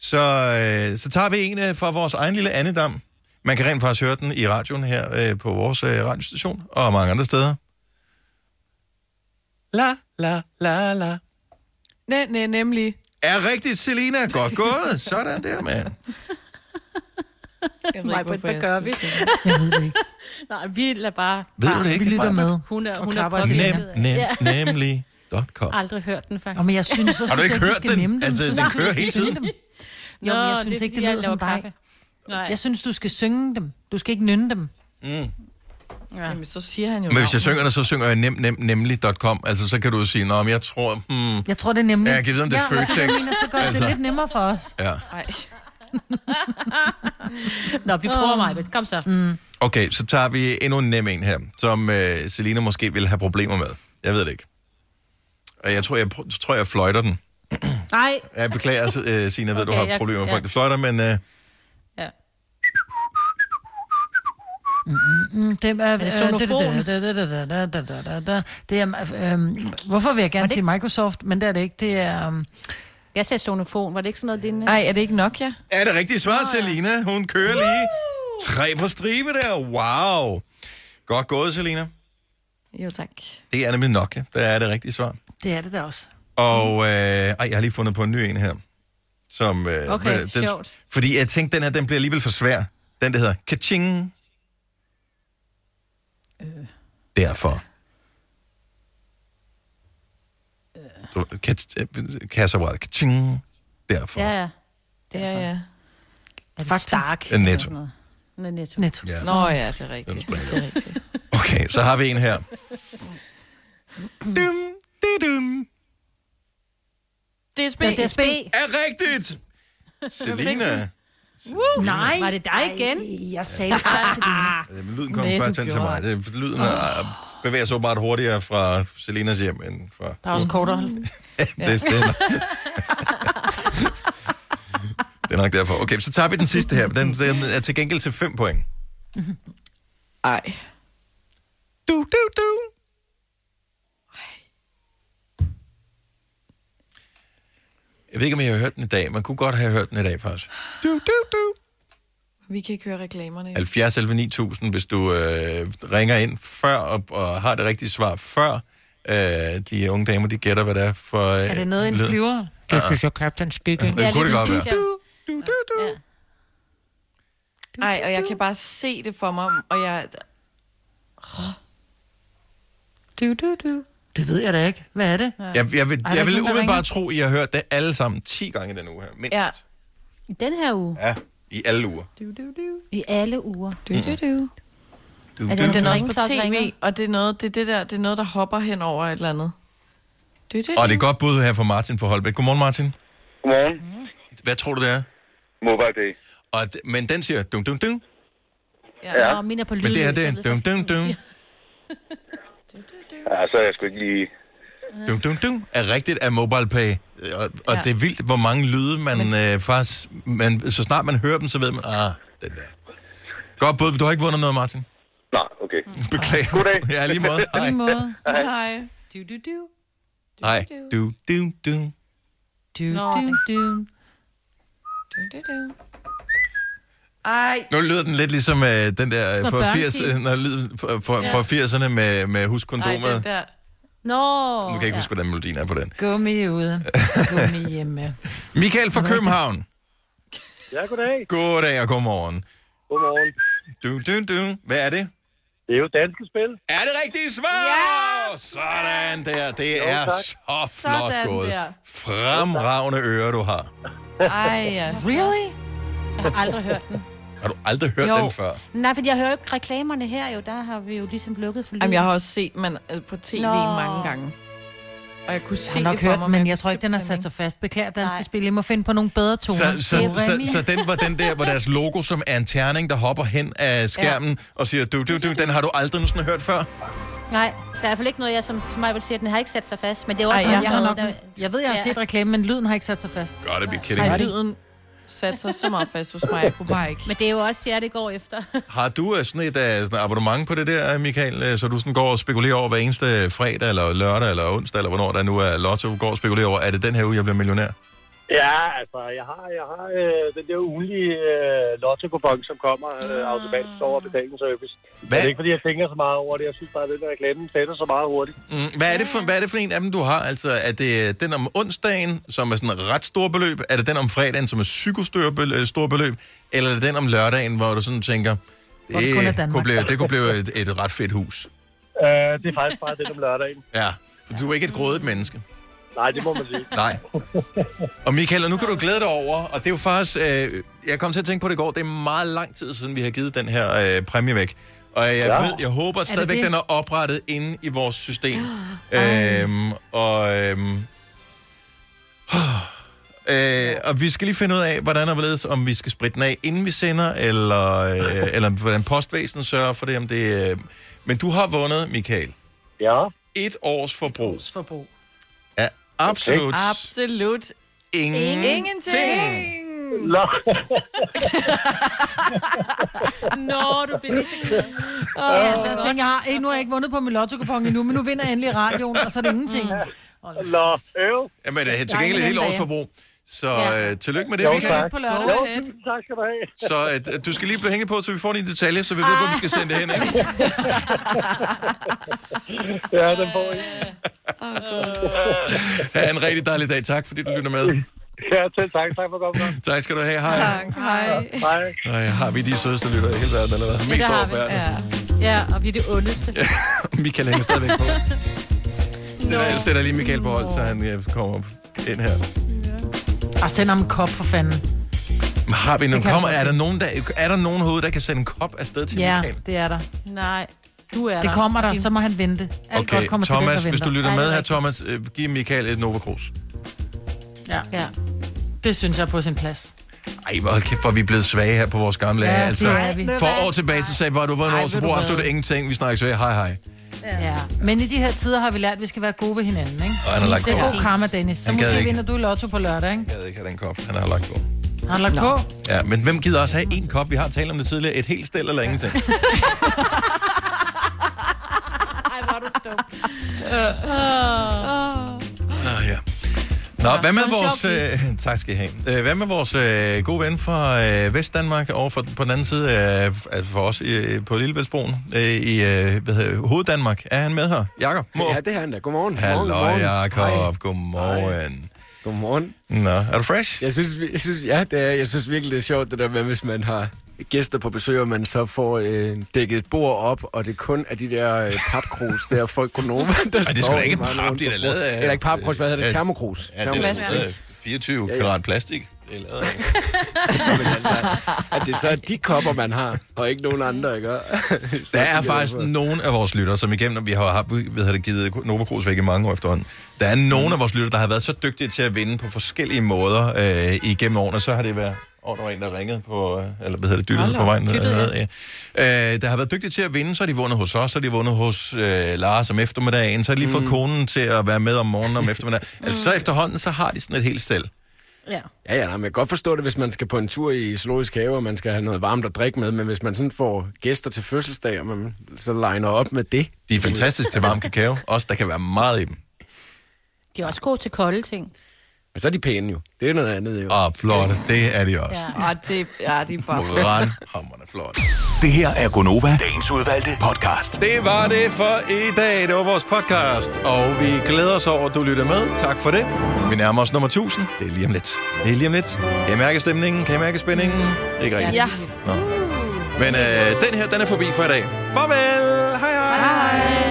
Speaker 1: så, øh, så tager vi en øh, fra vores egen lille andedam. Man kan rent faktisk høre den i radioen her øh, på vores øh, radiostation, og mange andre steder. La, la, la, la.
Speaker 2: Nej, nej, nemlig.
Speaker 1: Er rigtigt, Selina. Godt gået. Sådan der, mand.
Speaker 2: Jeg ved ikke, hvorfor
Speaker 5: hvad
Speaker 2: jeg
Speaker 5: gør vi?
Speaker 3: Jeg ved det ikke.
Speaker 5: Nej, vi lader bare...
Speaker 1: Ved du det ikke?
Speaker 3: Vi lytter med.
Speaker 5: Hun er,
Speaker 3: Og
Speaker 5: hun er påvirket af-
Speaker 1: Nem,
Speaker 5: Ja.
Speaker 1: nemlig.com.
Speaker 5: Aldrig hørt den, faktisk.
Speaker 3: Og men jeg synes, så
Speaker 1: Har du ikke hørt den?
Speaker 3: nemme dem.
Speaker 1: Altså, den kører hele tiden.
Speaker 3: dem. Jo,
Speaker 5: Nå,
Speaker 3: men jeg
Speaker 5: det
Speaker 3: synes
Speaker 5: er,
Speaker 3: ikke, det lyder som dig.
Speaker 5: kaffe. Nej.
Speaker 3: Jeg synes, du skal synge dem. Du skal ikke nynne dem.
Speaker 1: Mm.
Speaker 2: Ja. Jamen, så siger han jo
Speaker 1: Men hvis jeg synger det, så synger jeg nem, nem, nemlig.com. Altså, så kan du sige, nå, men jeg tror, hmm,
Speaker 3: Jeg tror, det er nemlig.
Speaker 1: Ja, jeg kan vide, om det er
Speaker 3: ja,
Speaker 1: Føtex.
Speaker 3: mener, så gør det
Speaker 1: Altså.
Speaker 3: det lidt nemmere for os.
Speaker 1: ja.
Speaker 2: Ej.
Speaker 5: Nå, vi prøver mig, men kom så.
Speaker 3: Mm.
Speaker 1: Okay, så tager vi endnu en nem en her, som øh, Selina måske vil have problemer med. Jeg ved det ikke. Og jeg tror, jeg, tror, jeg fløjter den.
Speaker 5: Nej.
Speaker 1: Jeg beklager, øh, Signe, jeg ved, okay, du har
Speaker 5: jeg-
Speaker 1: problemer med
Speaker 5: ja.
Speaker 1: folk, der fløjter, men øh,
Speaker 3: er, øhm, hvorfor vil jeg gerne sige Microsoft, men det er det ikke. Det er, um,
Speaker 5: Jeg sagde sonofon. Var det ikke sådan noget, din...
Speaker 2: Ej, er det ikke Nokia?
Speaker 1: er det rigtigt svar, Selina? Hun kører lige tre på stribe der. Wow. Godt gået, Selina.
Speaker 2: Jo, tak.
Speaker 1: Det er nemlig Nokia, der er det rigtige svar.
Speaker 3: det er det da også.
Speaker 1: Og øh, ej, jeg har lige fundet på en ny en her. Som, øh,
Speaker 5: Okay,
Speaker 1: den,
Speaker 5: sjovt.
Speaker 1: Fordi jeg tænkte, den her den bliver alligevel for svær. Den, der hedder Kaching.
Speaker 5: Øh.
Speaker 1: Derfor. Du, kan. Kaching. Derfor.
Speaker 5: Ja, ja.
Speaker 2: Ja, ja.
Speaker 5: Er det
Speaker 3: Fakta.
Speaker 5: Stark?
Speaker 1: En netto.
Speaker 5: Noget netto.
Speaker 3: Netto.
Speaker 1: Ja.
Speaker 2: Nå ja, det er rigtigt. Det er rigtigt.
Speaker 1: Okay, så har vi en her. dum, di, dum.
Speaker 2: DSB.
Speaker 3: Ja, DSB.
Speaker 1: Er rigtigt! Selina.
Speaker 5: Woo!
Speaker 3: Nej.
Speaker 5: Var det dig igen?
Speaker 3: Ej, jeg sagde det før til dine.
Speaker 1: Øh, Lyden kom
Speaker 2: Nej, du
Speaker 1: først hen til mig. Det, lyden er, bevæger sig åbenbart hurtigere fra Selinas hjem end fra...
Speaker 3: Der er også kortere.
Speaker 1: det, det, er, det er nok derfor. Okay, så tager vi den sidste her. Den, den er til gengæld til 5 point.
Speaker 2: Ej.
Speaker 1: Du, du, du. Jeg ved ikke, om jeg har hørt den i dag. Man kunne godt have hørt den i dag, faktisk. Du, du, du.
Speaker 2: Vi kan ikke høre reklamerne.
Speaker 1: 70 11 9000, hvis du øh, ringer ind før og, og har det rigtige svar før. Øh, de unge damer, de gætter, hvad det er for... Øh,
Speaker 3: Er det noget, en
Speaker 1: lyd.
Speaker 3: flyver? Det synes jeg, Captain Speaking.
Speaker 1: Det kunne det godt være.
Speaker 5: Ja.
Speaker 1: Du, du, du.
Speaker 5: Ja.
Speaker 2: Ej, og jeg kan bare se det for mig, og jeg...
Speaker 3: Du, du, du. Det ved jeg da ikke. Hvad er det?
Speaker 1: Jeg, jeg vil,
Speaker 3: Ej,
Speaker 1: jeg vil
Speaker 3: ikke nogen,
Speaker 1: umiddelbart tro, at I har hørt det alle sammen 10 gange i den uge her. Mindst.
Speaker 2: Ja.
Speaker 5: I den her uge.
Speaker 1: Ja, i alle uger.
Speaker 5: I alle uger.
Speaker 2: Du, du, du.
Speaker 1: Du,
Speaker 2: Er
Speaker 1: du,
Speaker 2: det, den
Speaker 1: du.
Speaker 2: er også på tv,
Speaker 5: ringer.
Speaker 2: og det er noget, det er det der, det er noget, der hopper hen over et eller andet. Du, du,
Speaker 1: Og det er godt bud her fra Martin for Holbæk. Godmorgen, Martin.
Speaker 19: Godmorgen.
Speaker 1: Hvad tror du, det er?
Speaker 19: Mobile Day.
Speaker 1: Og, men den siger dum dum dum.
Speaker 5: Ja. Nå, min er på lyd.
Speaker 1: Men det her, det er dum dum dum.
Speaker 19: Ja, så er jeg sgu ikke lige...
Speaker 1: Dum dum dum er rigtigt af mobile pay. Og, og
Speaker 19: Ja.
Speaker 1: det er vildt, hvor mange lyde man øh, faktisk... Man, så snart man hører dem, så ved man, ah, den der. Godt bud. Du har ikke vundet noget, Martin.
Speaker 19: Nej, okay.
Speaker 1: Beklager.
Speaker 19: Goddag.
Speaker 1: Ja, lige måde. Hej.
Speaker 3: Lige måde.
Speaker 19: Hej.
Speaker 2: Hej.
Speaker 3: Du, du, du.
Speaker 1: Hej. Du, du, du.
Speaker 3: Du, du, du.
Speaker 2: du, du, du. Ej.
Speaker 1: Nu lyder den lidt ligesom øh, den der
Speaker 2: Fra
Speaker 1: for, 80,
Speaker 2: børnefilm.
Speaker 1: øh, når lyd, for, for,
Speaker 2: Ja.
Speaker 1: for 80'erne med, med
Speaker 2: Ej,
Speaker 1: huskondomet.
Speaker 2: den der.
Speaker 5: Nå.
Speaker 1: Nu kan jeg ikke huske, hvordan melodien er på den.
Speaker 3: Gummi ude. Gummi hjemme.
Speaker 1: Michael fra København.
Speaker 19: Ja, goddag.
Speaker 1: Goddag og godmorgen.
Speaker 19: Godmorgen.
Speaker 1: Du, du, du. Hvad er det?
Speaker 19: Det er jo danske spil.
Speaker 1: Er det rigtigt svar? Ja! Sådan der. Det
Speaker 19: Jo,
Speaker 1: er
Speaker 19: tak.
Speaker 1: så flot
Speaker 2: Sådan
Speaker 1: gået.
Speaker 2: der.
Speaker 1: Fremragende ører, du har.
Speaker 2: Ej, ja.
Speaker 3: Really?
Speaker 5: Jeg har aldrig hørt den.
Speaker 1: Har du aldrig hørt
Speaker 5: Jo.
Speaker 1: den før?
Speaker 5: Nej, for jeg hører jo ikke reklamerne her jo. Der har vi jo ligesom lukket for lyden.
Speaker 2: Jamen, jeg har også set man øh, på tv
Speaker 5: Nå.
Speaker 2: mange gange. Og jeg kunne
Speaker 3: Jeg
Speaker 2: se
Speaker 3: har nok
Speaker 2: det
Speaker 3: hørt
Speaker 2: mig,
Speaker 3: den, men
Speaker 2: jeg
Speaker 3: jeg tror ikke, den har sat sig fast. Beklager danske
Speaker 5: Nej.
Speaker 3: spil. I må finde på nogle bedre toner.
Speaker 1: Så, så,
Speaker 3: Det
Speaker 1: så, så den var den der, hvor deres logo som er en terning, der hopper hen af skærmen ja. og siger, du, du, du, den har du aldrig nogensinde hørt før?
Speaker 5: Nej, der er i hvert fald ikke noget, jeg som, som mig vil sige, at den har ikke sat sig fast. Men det er jo
Speaker 3: Ej,
Speaker 5: også
Speaker 3: jeg,
Speaker 5: noget,
Speaker 3: jeg, har nok,
Speaker 5: der,
Speaker 3: jeg ved, jeg har
Speaker 5: Ja.
Speaker 3: set reklame, men lyden har ikke sat sig fast.
Speaker 1: God to be kidding
Speaker 2: Ej, lyden satte sig så meget fast hos mig, jeg kunne bare ikke.
Speaker 5: Men det er jo også jer, det går efter.
Speaker 1: Har du øh, sådan et uh, sådan abonnement på det der, Michael, øh, så du sådan går og spekulerer over hver eneste fredag, eller lørdag, eller onsdag, eller hvornår der nu er lotto, går og spekulerer over, er det den her uge, jeg bliver millionær?
Speaker 19: Ja, altså, jeg har, jeg har øh, den der ugenlige øh, lotto som kommer øh, automatisk over betalingsservice. Hvad? Det er ikke, fordi jeg tænker så meget over det. Jeg synes bare, at den der reklame sætter så meget hurtigt.
Speaker 1: Mm, hvad, er det for, hvad er det for en af dem, du har? Altså, er det den om onsdagen, som er sådan et ret stor beløb? Er det den om fredagen, som er psykostør beløb, stor beløb? Eller er det den om lørdagen, hvor du sådan tænker,
Speaker 3: det kun
Speaker 1: det, kunne blive, det kunne blive et, et ret fedt hus?
Speaker 19: Øh, det er faktisk bare den om lørdagen.
Speaker 1: Ja, for du er ikke et grådigt menneske.
Speaker 19: Nej, det må man sige.
Speaker 1: Nej. Og Michael, og nu kan du glæde dig over, og det er jo faktisk, øh, jeg kom til at tænke på det i går, det er meget lang tid siden, vi har givet den her øh, præmie væk. Og jeg,
Speaker 19: Ja.
Speaker 1: ved, jeg håber
Speaker 19: det
Speaker 1: stadigvæk,
Speaker 19: det?
Speaker 1: den er oprettet inde i vores system. øhm, og, øhm, øh, og vi skal lige finde ud af, hvordan og hvorledes, om vi skal spritte den af, inden vi sender, eller, øh, eller hvordan postvæsenet sørger for det. Om det øh. Men du har vundet, Michael.
Speaker 19: Ja.
Speaker 1: Et års forbrug
Speaker 3: Forbrug.
Speaker 1: Absolut
Speaker 2: Absolut
Speaker 1: ingen
Speaker 2: ingenting.
Speaker 19: Nå.
Speaker 5: Nå, du bliver lige så glad.
Speaker 3: Oh, ja, så jeg tænker, jeg ikke, nu har jeg ikke vundet på min lotto endnu, men nu vinder jeg endelig radioen, og så er det ingenting.
Speaker 19: Nå, øv.
Speaker 1: Jamen, det er til gengæld et helt års forbrug. Så
Speaker 3: Ja.
Speaker 1: øh, tillykke med det,
Speaker 19: Jo,
Speaker 1: Michael.
Speaker 19: tak.
Speaker 3: På lørdag.
Speaker 19: Jo, tak skal du have.
Speaker 1: Så at, at du skal lige blive hængt på, så vi får din detalje, så vi ved, hvor vi skal sende det hen. Ikke?
Speaker 19: Ja, den får I.
Speaker 1: Ha' en rigtig dejlig dag. Tak, fordi du lytter med.
Speaker 19: Ja, selv tak. Tak for godt.
Speaker 1: Tak skal du have. Hej.
Speaker 2: Tak, hej.
Speaker 19: Hej.
Speaker 1: Nej, har vi de sødeste lytter i hele verden, eller hvad? Mest
Speaker 5: det har
Speaker 1: over
Speaker 5: vi.
Speaker 1: verden.
Speaker 5: Ja, og vi er det ondeste.
Speaker 1: Michael hænger stadigvæk på. Jeg sætter lige Michael på hold, så han øh, kommer ind her.
Speaker 3: Og send ham en kop for fanden.
Speaker 1: Har vi nogen,
Speaker 3: kan
Speaker 1: kommer, er, der nogen, der, er der nogen hoved, der kan sende en kop afsted til
Speaker 3: Ja,
Speaker 1: Michael?
Speaker 3: det er der.
Speaker 5: Nej, du er
Speaker 3: Det
Speaker 5: der.
Speaker 3: kommer der, så må han vente. Alt
Speaker 1: Okay,
Speaker 3: godt kommer til den,
Speaker 1: Thomas,
Speaker 3: der
Speaker 1: hvis du
Speaker 3: venter.
Speaker 1: lytter med
Speaker 5: er
Speaker 1: her. Thomas, øh, giv Michael et Nova Cruz.
Speaker 3: Ja,
Speaker 5: Ja.
Speaker 3: det synes jeg er på sin plads.
Speaker 1: Ej, hvor kæft, hvor er vi blevet svage her på vores gamle
Speaker 3: Ja,
Speaker 1: ja,
Speaker 3: det
Speaker 1: altså.
Speaker 3: er vi.
Speaker 1: For år tilbage, så sagde vi, hvor du var en
Speaker 3: Ej,
Speaker 1: år, så
Speaker 3: ved du
Speaker 1: bruger
Speaker 3: hvad?
Speaker 1: du det ingenting. Vi snakker svage. Hej, hej.
Speaker 3: Ja. Men i de her tider har vi lært, at vi skal være gode ved hinanden, ikke?
Speaker 1: Og han har lagt
Speaker 3: det er god karma, Dennis. Så
Speaker 1: Han
Speaker 3: måske
Speaker 1: ikke.
Speaker 3: vinder du i lotto på lørdag, ikke?
Speaker 1: Jeg ved ikke have den kop, han har lagt på.
Speaker 3: Har han lagt på?
Speaker 1: Ja, men hvem gider også have en kop? Vi har talt om det tidligere. Et helt stel eller ingenting.
Speaker 5: Ej, hvor er du dum.
Speaker 1: Ah, ja. Nå, hvad med vores... Øh, tak skal I have. Øh, hvad med vores øh, gode ven fra øh, Vestdanmark over for, på den anden side af, altså for os øh, på Lillebæltsbroen øh, i øh, hvad hedder, Hoveddanmark? Er han med her? Jakob? Må.
Speaker 20: Ja, det er han da. Godmorgen.
Speaker 1: Hallo,
Speaker 20: Godmorgen,
Speaker 1: Jakob.
Speaker 20: Hej.
Speaker 1: Godmorgen.
Speaker 20: Godmorgen.
Speaker 1: Nå, er du fresh?
Speaker 20: Jeg synes, jeg synes, ja, det er, jeg synes virkelig, det er sjovt, det der med, hvis man har
Speaker 21: gæster på besøg, og man så får øh, dækket et bord op, og det kun er de der øh, papkrus, der folk kunne nå, der
Speaker 1: Ej, det er sgu da ikke pap, det er lavet af...
Speaker 21: Eller ikke papkrus, hvad hedder det?
Speaker 1: Ja,
Speaker 21: Termokrus.
Speaker 1: Ja, det er da
Speaker 21: Termokrus.
Speaker 1: lavet af 24 karat plastik. Det er lavet af.
Speaker 21: Men altså, at det så er de kopper, man har, og ikke nogen andre, ikke?
Speaker 1: Der er faktisk nogle af vores lyttere, som igennem, vi har haft, ved det, givet Nova Cruz væk i mange år efterhånden. Der er nogle af vores lyttere, der har været så dygtige til at vinde på forskellige måder øh, igennem årene. Så har det været... Oh, der var en, der ringede på, øh, eller hvad hedder det, dyttede på vejen.
Speaker 20: dyttede,
Speaker 1: ned, ja. øh, der har været dygtige til at vinde, så har de vundet hos os, så har de vundet hos øh, Lars om eftermiddagen, så har de lige fået
Speaker 21: Mm.
Speaker 1: konen til at være med om morgenen om eftermiddagen. Altså, så efterhånden, så har de sådan et helt stel.
Speaker 5: Ja.
Speaker 21: Ja, ja, nej, men jeg kan godt forstå det, hvis man skal på en tur i zoologisk have, og man skal have noget varmt at drikke med, men hvis man sådan får gæster til fødselsdag, og man så legner op med det.
Speaker 1: De er fantastiske til varm kakao. Også, der kan være meget i dem.
Speaker 5: De er også gode til kolde ting.
Speaker 21: Men så er de pæne jo. Det er noget andet jo.
Speaker 1: Og flotte, det er de også.
Speaker 2: Ja, og det, ja, de er bare...
Speaker 1: Brandhamrende flot.
Speaker 6: Det her er Gonova, dagens udvalgte podcast.
Speaker 1: Det var det for i dag. Det var vores podcast, og vi glæder os over, at du lytter med. Tak for det. Vi nærmer os nummer 1000. Det er lige om lidt. Det er lige om lidt. Kan I mærke stemningen? Kan I mærke spændingen? Ikke rigtigt.
Speaker 2: Ja.
Speaker 1: Nå. Men øh, den her, den er forbi for i dag. Farvel!